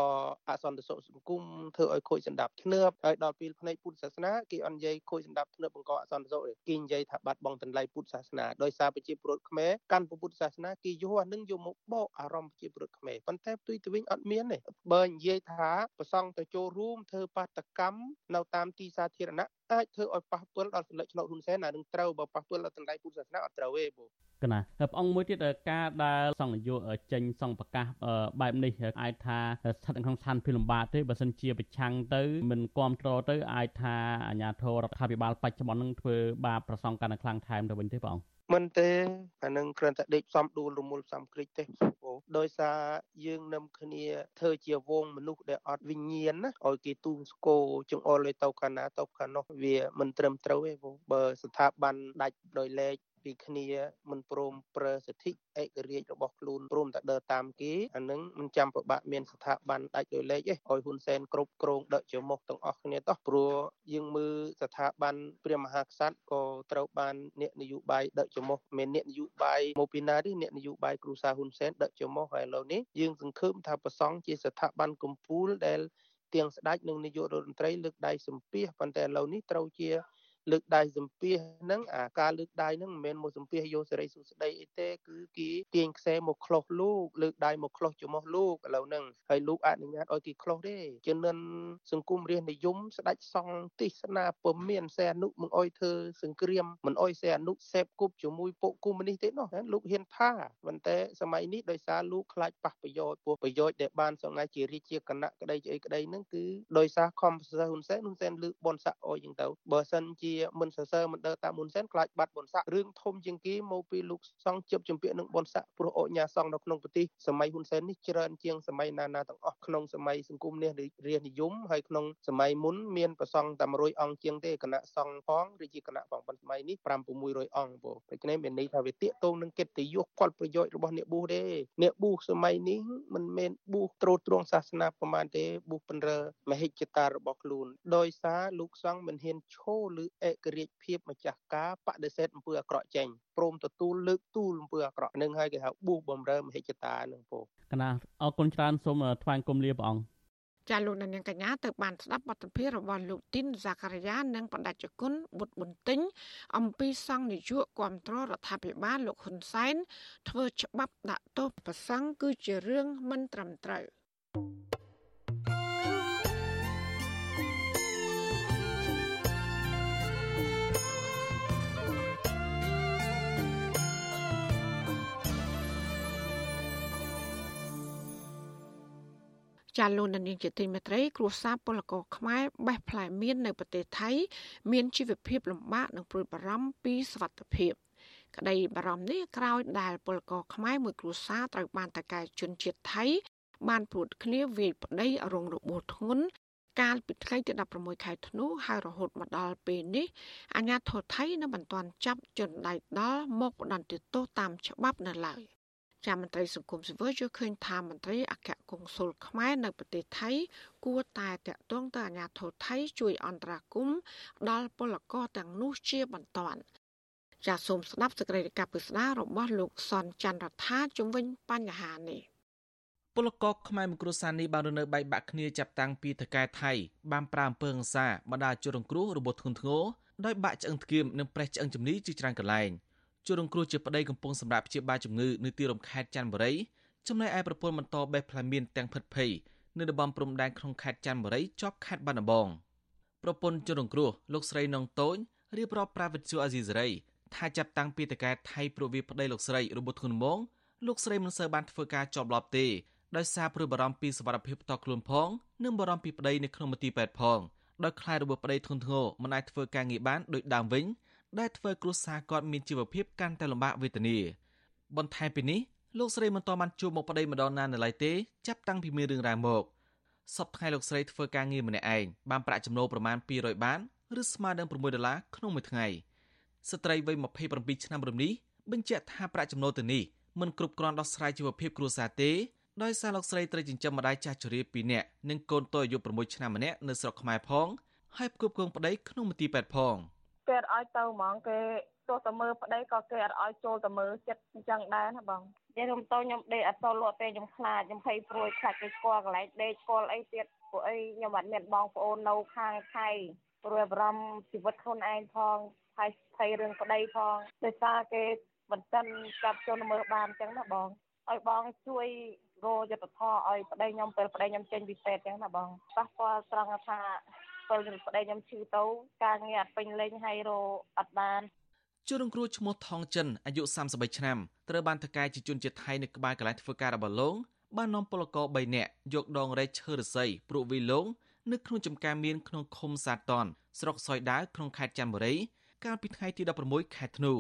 អសន្តិសុខសង្គមធ្វើឲ្យខូចសន្តិភាពធ្នើបហើយដល់ពេលផ្នែកពុទ្ធសាសនាគេអត់និយាយខូចសន្តិភាពធ្នើបបង្កអសន្តិសុខទេគេនិយាយថាបាត់បង់តម្លៃពុទ្ធសាសនាដោយសារប្រជាពលរដ្ឋខ្មែរកាន់ពុទ្ធសាសនាគេយកអានឹងយកមកបោកអារម្មណ៍ប្រជាពលរដ្ឋខ្មែរប៉ុន្តែផ្ទុយទៅវិញអត់មានទេបើនិយាយថាប្រសង់ទៅចូលរួមធ្វើបាតកម្មនៅតាមទីសាធារណៈ អាចធ្វើឲ្យប៉ះពាល់ដល់សន្តិឆ្នោតហ៊ុនសែនអានឹងត្រូវបើប៉ះពាល់ដល់តម្លៃពុទ្ធសាសនាអត់ត្រូវទេបងកណាហើយព្រះអង្គមួយទៀតការដែលសង្ឃនយោចេញសង្ឃប្រកាសបែបនេះអាចថាស្ថិតនៅក្នុងស្ថានភាពលំបាកទេបើសិនជាប្រឆាំងទៅមិនគ្រប់គ្រងទៅអាចថាអាជ្ញាធររដ្ឋាភិបាលបច្ចុប្បន្ននឹងធ្វើបាបប្រសងកាន់តែខ្លាំងថែមទៅវិញទេព្រះអង្គ មិនទេអានឹងគ្រាន់តែដេកសំដួលរមុលសំគ្រិចទេបងដោយសារយើងនឹមគ្នាធ្វើជាវងមនុស្សដែលអត់វិញ្ញាណណាឲ្យគេទូងស្គរចង្អុលឲ្យទៅកាលណាទៅកាលនោះវាមិនត្រឹមត្រូវទេបងបើស្ថាប័នដាច់ដោយឡែក ពីគ្នាមិនព្រមប្រើសិទ្ធិឯករាជ្យរបស់ខ្លួនព្រមតែដើរតាមគេអានឹងមិនចាំប្របាក់មានស្ថាប័នដាច់ដោយឡែកទេឲ្យហ៊ុនសែនគ្រប់គ្រងដឹកជាមុខទាំងអស់គ្នាតោះព្រោះយើងមើលស្ថាប័នព្រះមហាក្សត្រក៏ត្រូវបានអ្នកនយោបាយដឹកជាមុខមានអ្នកនយោបាយមកពីណាទេអ្នកនយោបាយគ្រូសាហ៊ុនសែនដឹកជាមុខហើយឥឡូវនេះយើងសង្ឃឹមថាប្រសង់ជាស្ថាប័នកម្ពុជាដែលទាំងស្ដេចនិងនាយករដ្ឋមន្ត្រីលើកដៃសម្ពាធប៉ុន្តែឥឡូវនេះត្រូវជា លើកដៃសម្ភាសហ្នឹងអាការលើកដៃហ្នឹងមិនមែនមកសម្ភាសយកសេរីសុស្ដីអីទេគឺគេទាញខ្សែមកខ្លុសលោក លើកដៃមកខ្លុសចំោះលោកឥឡូវហ្នឹងហើយលោកអនុញ្ញាតឲ្យគេខ្លុសទេជំនិនសង្គមរាជនិយមស្ដេចសង្ឃទេសនាពុំមានសែអនុមិនអុយធ្វើសង្គ្រាមមិនអុយសែអនុសេពគប់ជាមួយពួកគូមនេះទេនោះលោកហ៊ានថាប៉ុន្តែសម័យនេះដោយសារលោកខ្លាចប៉ះប្រយោជន៍ពួកប្រយោជន៍ដែលបានសង្ហាជារាជាគណៈក្តីជាអីក្តីហ្នឹងគឺដោយសារខំប្រសើរហ៊ុនសែនហ៊ុនសែនលើកបនស័កអុយចឹងទៅបើសិនជាមិនសរសើរមិនដើរតាមមុនសែនខ្លាចបាត់បុណ្យស័ក្តិរឿងធំជាងគេមកពីលោកសង្ឃជិបជំពាក់នឹងបុណ្យស័ក្តិព្រោះអញ្ញាសង្ឃនៅក្នុងប្រទេសសម័យហ៊ុនសែននេះច្រើនជាងសម័យណាណាទាំងអស់ក្នុងសម័យសង្គមនេះរាជនិយមហើយក្នុងសម័យមុនមានប្រសង់តែ100អង្គជាងទេគណៈសង្ឃផងឬជាគណៈផងប៉ុន្តែសម័យនេះ5 600អង្គពោដូច្នេះមានន័យថាវាតាកតងនឹងកិត្តិយសផលប្រយោជន៍របស់អ្នកប៊ូទេអ្នកប៊ូសម័យនេះមិនមែនប៊ូត្រួតត្រងសាសនាប្រមាណទេប៊ូពន្រើមហិច្ឆតារបស់ខ្លួនដោយសារលោកសង្ឃមិនហ៊ានឈោឬឯករាជ្យភាពម្ចាស់ការបដិសេធអំពើអាក្រក់ចេញព្រមទទួលលើកទូលអំពើអាក្រក់នឹងហើយគេហៅប៊ូបំរើមហិច្ឆតានឹងពោកណាអរគុណច្រើនសូមថ្លែងគុំលាព្រះអង្គចាលោកនាងកញ្ញាទៅបានស្ដាប់បទសម្ភាសន៍របស់លោកទីនសាការីយ៉ានិងបណ្ដាជគុណបុត្របន្ទិញអំពីសង្ឃនាយកគាំទ្ររដ្ឋាភិបាលលោកហ៊ុនសែនធ្វើច្បាប់ដាក់ទោសប្រសង់គឺជារឿងមិនត្រឹមត្រូវ ចាលោកនាងជាទីមេត្រីគ្រួសារពលករខ្មែរបេះផ្លែមៀននៅប្រទេសថៃ មានជីវភាពលំបាកនិងព្រួយបារម្ភពីសុវត្ថិភាពក្តីបារម្ភនេះក្រោយដែលពលករខ្មែរមួយគ្រួសារត្រូវបានតកែជនជាតិថៃ បានព្រួតគ្នាវាយប្តីរងរបួសធ្ងន់កាលពីថ្ងៃទី16ខែធ្នូហើយរហូតមកដល់ពេលនេះអាជ្ញាធរថៃនៅមិនទាន់ចាប់ជនដៃដល់មកផ្ដន្ទាទោសតាមច្បាប់នៅឡើយ។ ចាមន្ត្រីសង្គមស៊ីវិលយល់ឃើញថាមន្ត្រីអគ្គកុងស៊ុលខ្មែរនៅប្រទេសថៃ គួរតែតាក់ទងទៅអាជ្ញាធរថៃជួយអន្តរាគមន៍ដល់ពលករទាំងនោះជាបន្ទាន់ចាសសូមស្ដាប់សេចក្តីរាយការណ៍ពិស្ដាររបស់លោកសនច័ន្ទរដ្ឋាជំវិញបញ្ហានេះពលករខ្មែរមួយគ្រួសារនេះបានរនៅបែកបាក់គ្នាចាប់តាំងពីថកែថៃបានប្រាអំពើហិង្សាបណ្ដាជនរងគ្រោះរបួសធ្ងន់ធ្ងរដោយបាក់ឆ្អឹងធ្គាមនិងប្រេះឆ្អឹងជំនីជាច្រើនកន្លែង។ ជនរងគ្រោះជាប្តីកំពុងសម្រាប់ព្យាបាលជំងឺនៅទីរំខេតច័ន្ទបុរីចំណែកឯប្រពន្ធបន្តបេះផ្លែមៀនទាំងភិតភ័យនៅតំបន់ព្រំដែនក្នុងខេត្តច័ន្ទបុរីជាប់ខេត្តបាត់ដំបងប្រពន្ធជនរងគ្រោះលោកស្រីនងតូនរៀបរាប់ប្រាវិទ្យាអាស៊ីសេរីថាចាប់តាំងពីតកែថៃប្រវីប្តីលោកស្រីរបួសធ្ងន់ហ្មងលោកស្រីមិនសូវបានធ្វើការជាប់លាប់ទេដោយសារព្រួយបារម្ភពីសុវត្ថិភាពផ្ទាល់ខ្លួនផងនិងបារម្ភពីប្តីនៅក្នុងមន្ទីរពេទ្យផងដោយខ្លាចរបួសប្តីធ្ងន់ធ្ងរមិនអាចធ្វើការងារបានដូចដើមវិញ ដែលធ្វើគ្រួសារគាត់មានជីវភាពកាន់តែលំបាកវេទនាបន្ថែមពីនេះលោកស្រីមិនតបានជួបមុខប្តីម្ដងណានៅឡើយទេចាប់តាំងពីមានរឿងរ៉ាវមកសពថ្ងៃលោកស្រីធ្វើការងារម្នាក់ឯងបានប្រាក់ចំណូលប្រមាណ200បាតឬស្មើនឹង6ដុល្លារក្នុងមួយថ្ងៃស្ត្រីវ័យ27ឆ្នាំរំនេះបញ្ជាក់ថាប្រាក់ចំណូលទៅនេះមិនគ្រប់គ្រាន់ដោះស្រាយជីវភាពគ្រួសារទេដោយសារលោកស្រីត្រូវចិញ្ចឹមម្ដាយចាស់ជរា2នាក់និងកូនតូចអាយុ6ឆ្នាំម្នាក់នៅស្រុកខ្មែរផងហើយផ្គប់គងប្តីក្នុងមន្ទីរពេទ្យផង។ គេអត់ឲ្យទៅហ្មងគេទោះតែមើលប្តីក៏គេអត់ឲ្យចូលទៅមើលចិត្តអញ្ចឹងដែរណាបងនិយាយរួមទៅខ្ញុំដេកអត់សូវលក់ទេខ្ញុំខ្លាចខ្ញុំភ័យព្រួយខ្លាចគេស្គាល់កន្លែងដេកស្គាល់អីទៀតពួកអីខ្ញុំអត់មានបងប្អូននៅខាងថៃព្រួយបារម្ភជីវិតខ្លួនឯងផងហើយភ័យរឿងប្តីផងដោយសារគេមិនទាន់ចាប់ចូលមើលបានអញ្ចឹងណាបងឲ្យបងជួយរយុទ្ធធរឲ្យប្តីខ្ញុំពេលប្តីខ្ញុំចេញពីពេទ្យអញ្ចឹងណាបងប៉ះពាល់ត្រង់ថា ពេលប្តីខ្ញុំឈឺទៅការងារអត់ពេញលេញហើយរអត់បានជនរងគ្រោះឈ្មោះថងចិនអាយុ33ឆ្នាំត្រូវបានថកែជាជនជាតិថៃនៅក្បែរកន្លែងធ្វើការរបស់លោកបាននាំពលករ3នាក់យកដងរែកឈើរស័យព្រោះវីឡងនៅក្នុងចំការមានក្នុងឃុំសាតនស្រុកសយដាវក្នុងខេត្តចន្ទបុរីកាលពីថ្ងៃទី16ខែធ្នូ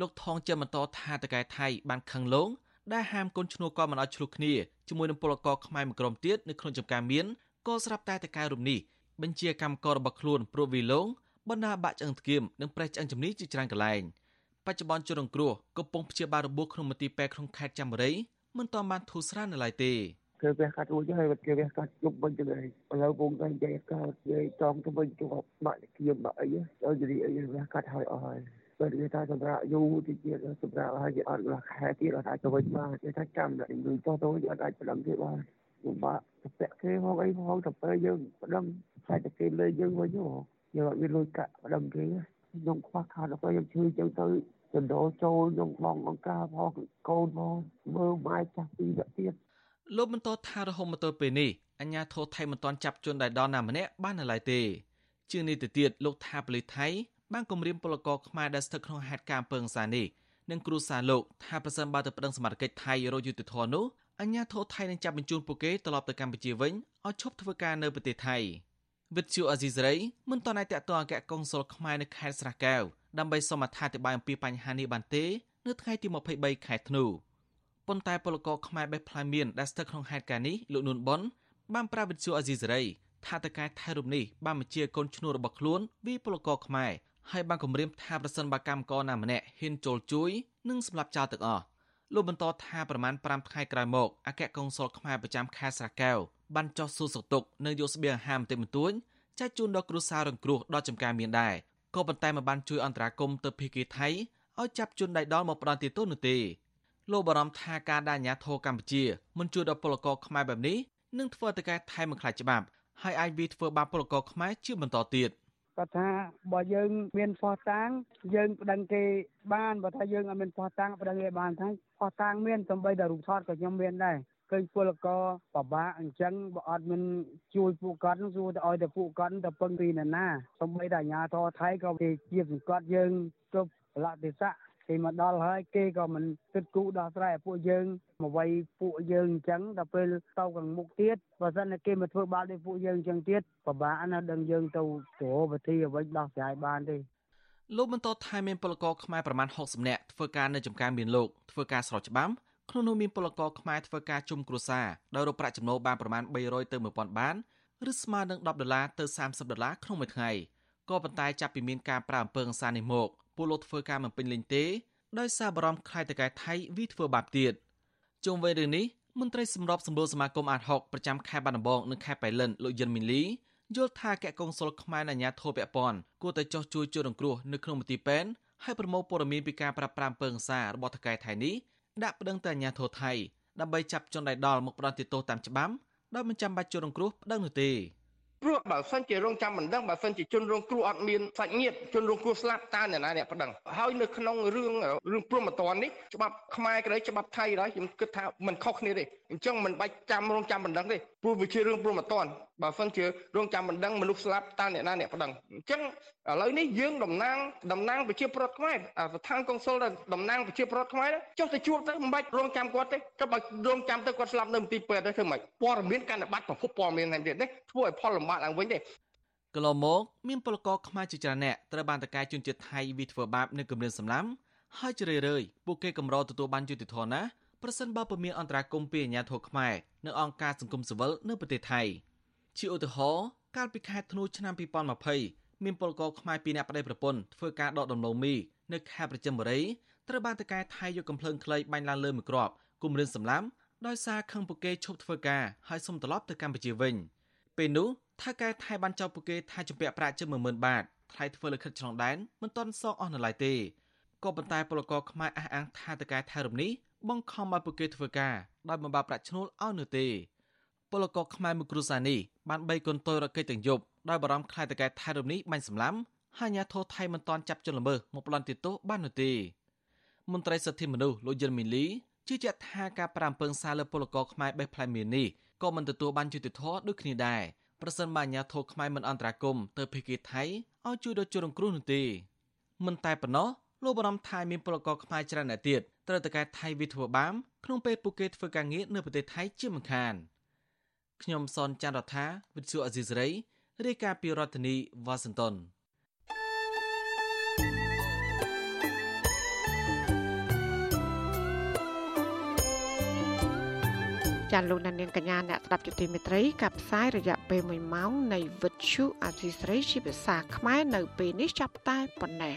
លោកថងចិនបន្តថាតកែថៃបានខឹងលងដែលហាមកូនឈ្នួលក៏មិនឲ្យឆ្លោះគ្នាជាមួយនឹងពលករខ្មែរមួយក្រុមទៀតនៅក្នុងចំការមានក៏ស្រាប់តែតកែរំនេះ បញ្ជាកម្មកររបស់ខ្លួនព្រោះវីឡងបណ្ដាបាក់ឆ្អឹងធ្គាមនិងប្រេះឆ្អឹងជំនីជាច្រើនកន្លែងបច្ចុប្បន្នជនរងគ្រោះកំពុងព្យាបាលរបួសក្នុងមន្ទីរពេទ្យក្នុងខេត្តចន្ទបុរីមិនទាន់បានធូរស្រាលនៅឡើយទេគឺវាកាត់រួចហើយគេវាកាត់ជុំវិញទៅហើយឥឡូវពងតែនិយាយកាត់និយាយចំទៅវិញទៅបាក់គៀមបាក់អីដល់ជិះអីវាកាត់ហើយអស់ហើយពេលគេថាសម្រាប់យូរទីទៀតសម្រាប់ហើយគេអត់រខែទៀតអត់អាចទៅវិញបានគេថាចាំតែលុយតោះទៅអត់អាចប្តឹងទេបានពិបាកទៅ ពាក់គេហងអីហងទៅពេលយើងប្តឹងតែតែគេលើយើងវិញហ៎យើងអត់មានលុយកាក់ប្តឹងគេខ្ញុំខ្វះខាតដល់ខ្ញុំឈឺចឹងទៅចណ្ដោចូលខ្ញុំបងអង្ការផងកូនផងមើលម៉ែចាស់ពីរនាក់ទៀតលោកបន្តថារហូតមកទល់ពេលនេះអញ្ញាធរថៃមិនទាន់ចាប់ជនដែលដល់ណាម្នាក់បាននៅឡើយទេជាងនេះទៅទៀតលោកថាប៉ូលីសថៃបានគម្រាមពលករខ្មែរដែលស្ថិតក្នុងហេតុការណ៍ពើងសានេះនិងគ្រូសាលោកថាប្រសិនបើទៅប្តឹងសមត្ថកិច្ចថៃរកយុត្តិធម៌នោះ អញ្ញាធរថៃនឹងចាប់បញ្ជូនពួកគេត្រឡប់ទៅកម្ពុជាវិញឲ្យឈប់ធ្វើការនៅប្រទេសថៃវិទ្យុអាស៊ីសេរីមិនទាន់អាចតតងអគ្គកុងស៊ុលខ្មែរនៅខេត្តស្រះកែវដើម្បីសូមអត្ថាធិប្បាយអំពីបញ្ហានេះបានទេនៅថ្ងៃទី23ខែធ្នូប៉ុន្តែពលករខ្មែរបេះផ្លាយមានដែលស្ថិតក្នុងហេតុការណ៍នេះលោកនួនប៉ុនបានប្រាប់វិទ្យុអាស៊ីសេរីថាតកែថៃរូបនេះបានបញ្ជាកូនឈ្នួលរបស់ខ្លួនពីពលករខ្មែរហើយបានគម្រាមថាប្រសិនបើកម្មករណាម្នាក់ហ៊ានចូលជួយនឹងសម្លាប់ចោលទាំងអស់ លោកបន្តថាប្រមាណ5ថ្ងៃក្រោយមកអគ្គកុងស៊ុលខ្មែរប្រចាំខេត្តស្រះកែវបានចោះសួរសុខទុក្ខនៅយកស្បៀងអាហារបន្តិចបន្តួចចែកជូនដល់គ្រួសាររងគ្រោះដល់ចំការមានដែរក៏ប៉ុន្តែមិនបានជួយអន្តរាគមន៍ទៅភៀកគីថៃឲ្យចាប់ជនដៃដល់មកផ្ដន់ទោសនោះទេលោកបារម្ភថាការដាញាធរកម្ពុជាមិនជួយដល់ពលករខ្មែរបែបនេះនឹងធ្វើទៅការថៃមិនខ្លាចច្បាប់ហើយអាចវាធ្វើបាបពលករខ្មែរជាបន្តទៀត គាត់ថាបើយើងមានផោះតាំងយើងប្តឹងគេបានបើថាយើងអត់មានផោះតាំងប្តឹងគេបានថាផោះតាំងមានសំបីតែរូបថតក៏ខ្ញុំមានដែរឃើញពលករបបាអញ្ចឹងបើអត់មានជួយពួកគាត់នឹងសួរទៅឲ្យតែពួកគាត់ទៅពឹងពីណាណាសំបីតែអាញាធរថៃក៏គេជាសង្កត់យើងគ្រប់លទ្ធិស័ក គេមកដល់ហើយគេក៏មិនគិតគូរដោះស្រាយឲ្យពួកយើងមកវាយពួកយើងអញ្ចឹងដល់ពេលទៅខាងមុខទៀតបើសិនតែគេមកធ្វើបាបដល់ពួកយើងអញ្ចឹងទៀតពិបាកណាស់ដឹងយើងទៅទៅវិធីអ្វីដោះស្រាយបានទេលោកបន្តថាមានពលករខ្មែរប្រមាណ60នាក់ធ្វើការនៅចំការមានលោកធ្វើការស្របច្បាប់ក្នុងនោះមានពលករខ្មែរធ្វើការជុំគ្រួសារដោយរកប្រាក់ចំណូលបានប្រមាណ300ទៅ1000បានឬស្មើនឹង10ដុល្លារទៅ30ដុល្លារក្នុងមួយថ្ងៃក៏ប៉ុន្តែចាប់ពីមានការប្រើអំពើហិង្សានេះមក ពលរដ្ឋធ្វើការមិនពេញលេញទេដោយសារបារម្ភខ្លាចតកែថៃវិធ្វើបាបទៀតជុំវិញរឿងនេះមន្ត្រីសម្របសម្រួលសមាគមអាត60ប្រចាំខេត្តបាត់ដំបងនិងខេត្តបៃលិនលោកយិនមីលីយល់ថាកែកុងសុលខ្មែរអាញាធរពពន់គួរតែចោះជួយជួយរងគ្រោះនៅក្នុងមន្ទីរពេទ្យហើយប្រមូលព័ត៌មានពីការប្រាប្រាំពើងសារបស់តកែថៃនេះដាក់ប្តឹងទៅអាញាធរថៃដើម្បីចាប់ជនដែលដល់មកផ្ដន្ទាទោសតាមច្បាប់ដោយមិនចាំបាច់ជួយរងគ្រោះប្តឹងនោះទេ ព្រោះបើសិនជារងចាំមិនដឹងបើសិនជាជនរងគ្រោះអត់មានសាច់ញាតិជនរងគ្រោះស្លាប់តើអ្នកណាអ្នកប្តឹងហើយនៅក្នុងរឿងរឿងព្រមត្តននេះច្បាប់ខ្មែរក៏ដោយច្បាប់ថៃដែរខ្ញុំគិតថាมันខុសគ្នាទេអញ្ចឹងមិនបាច់ចាំរងចាំមិនដឹងទេព្រោះវាជារឿងព្រមត្តនបើសិនជារងចាំមិនដឹងមនុស្សស្លាប់តើអ្នកណាអ្នកប្តឹងអញ្ចឹងឥឡូវនេះយើងតំណាងតំណាងប្រជាប្រដ្ឋខ្មែរស្ថានកុងស៊ុលតំណាងប្រជាប្រដ្ឋខ្មែរចុះទៅជួបទៅមិនបាច់រងចាំគាត់ទេក៏បើរងចាំទៅគាត់ស្លាប់នៅមន្ទីរពេទ្យទៅធ្វើម៉េចព័ត៌មានកាន់តែបាត់ប្រភពព័ត៌មានហ្នឹងទៀតនេះធ្វើឲ្យផលលំបាកឡើងវិញទេកន្លងមកមានពលករខ្មែរជាច្រើនអ្នកត្រូវបានតកែជនជាតិថៃវិធ្វើបាបនៅគម្រាមសម្លាំហើយជ្រើរើយពួកគេកម្រទទួលបានយុត្តិធម៌ណាប្រសិនបើពុំមានអន្តរាគមន៍ពីអាជ្ញាធរខ្មែរនៅអង្គការសង្គមស៊ីវិលនៅប្រទេសថៃ ជាឧទាហរណ៍កាលពីខែធ្នូឆ្នាំ2020មានពលករខ្មែរពីរនាក់ប្តីប្រពន្ធធ្វើការដកដំឡូងមីនៅខេត្តប្រជិមបុរីត្រូវបានតកែថៃយកកំភ្លើងខ្លីបាញ់ឡើងលើមួយគ្រាប់គំរាមសម្លាប់ដោយសារខឹងពួកគេឈប់ធ្វើការហើយសុំត្រឡប់ទៅកម្ពុជាវិញពេលនោះថៅកែថៃបានចោទពួកគេថាជំពាក់ប្រាក់ជិត10000បាតថ្លៃធ្វើលិខិតឆ្លងដែនមិនទាន់សងអស់នៅឡើយទេក៏ប៉ុន្តែពលករខ្មែរអះអាងថាតកែថៃរំនេះបង្ខំឲ្យពួកគេធ្វើការដោយមិនបាប្រាក់ឈ្នួលឲ្យនៅទេ ពលករខ្មែរមួយគ្រួសារនេះបានបីកូនតូចរកេតទាំងយប់ដោយបារម្ភខ្លាចតកែថៃរំនេះបាញ់សម្លាប់ហើយអាញាធរថៃមិនទាន់ចាប់ជនល្មើសមកប្លន់ទោសបាននោះទេមន្ត្រីសិទ្ធិមនុស្សលោកយិនមីលីជឿជាក់ថាការប្រាំពឹងសារលើពលករខ្មែរបេះផ្លែមៀននេះក៏មិនទទួលបានយុត្តិធម៌ដូចគ្នាដែរប្រសិនបើអាជ្ញាធរខ្មែរមិនអន្តរាគមន៍ទៅភេកីថៃឲ្យជួយដល់ជនរងគ្រោះនោះទេមិនតែប៉ុណ្ណោះលោកបារម្ភថាមានពលករខ្មែរច្រើនអ្នកទៀតត្រូវតកែថៃវិធ្វើបាមក្នុងពេលពួកគេធ្វើការងារនៅប្រទេសថៃជាមិនខាន ខ្ញុំសនច័ន្ទរដ្ឋាវិទ្យុអេស៊ីសរ៉ៃរាយការណ៍ពីរដ្ឋធានីវ៉ាស៊ីនតោនចាលោកនាងកញ្ញាអ្នកស្ដាប់ជទីមេត្រីកັບផ្សាយរយៈពេល1ម៉ោងនៃវិទ្យុអាស៊ីស្រីជាភាសាខ្មែរនៅពេលនេះចាប់តែប៉ុណ្ណេះ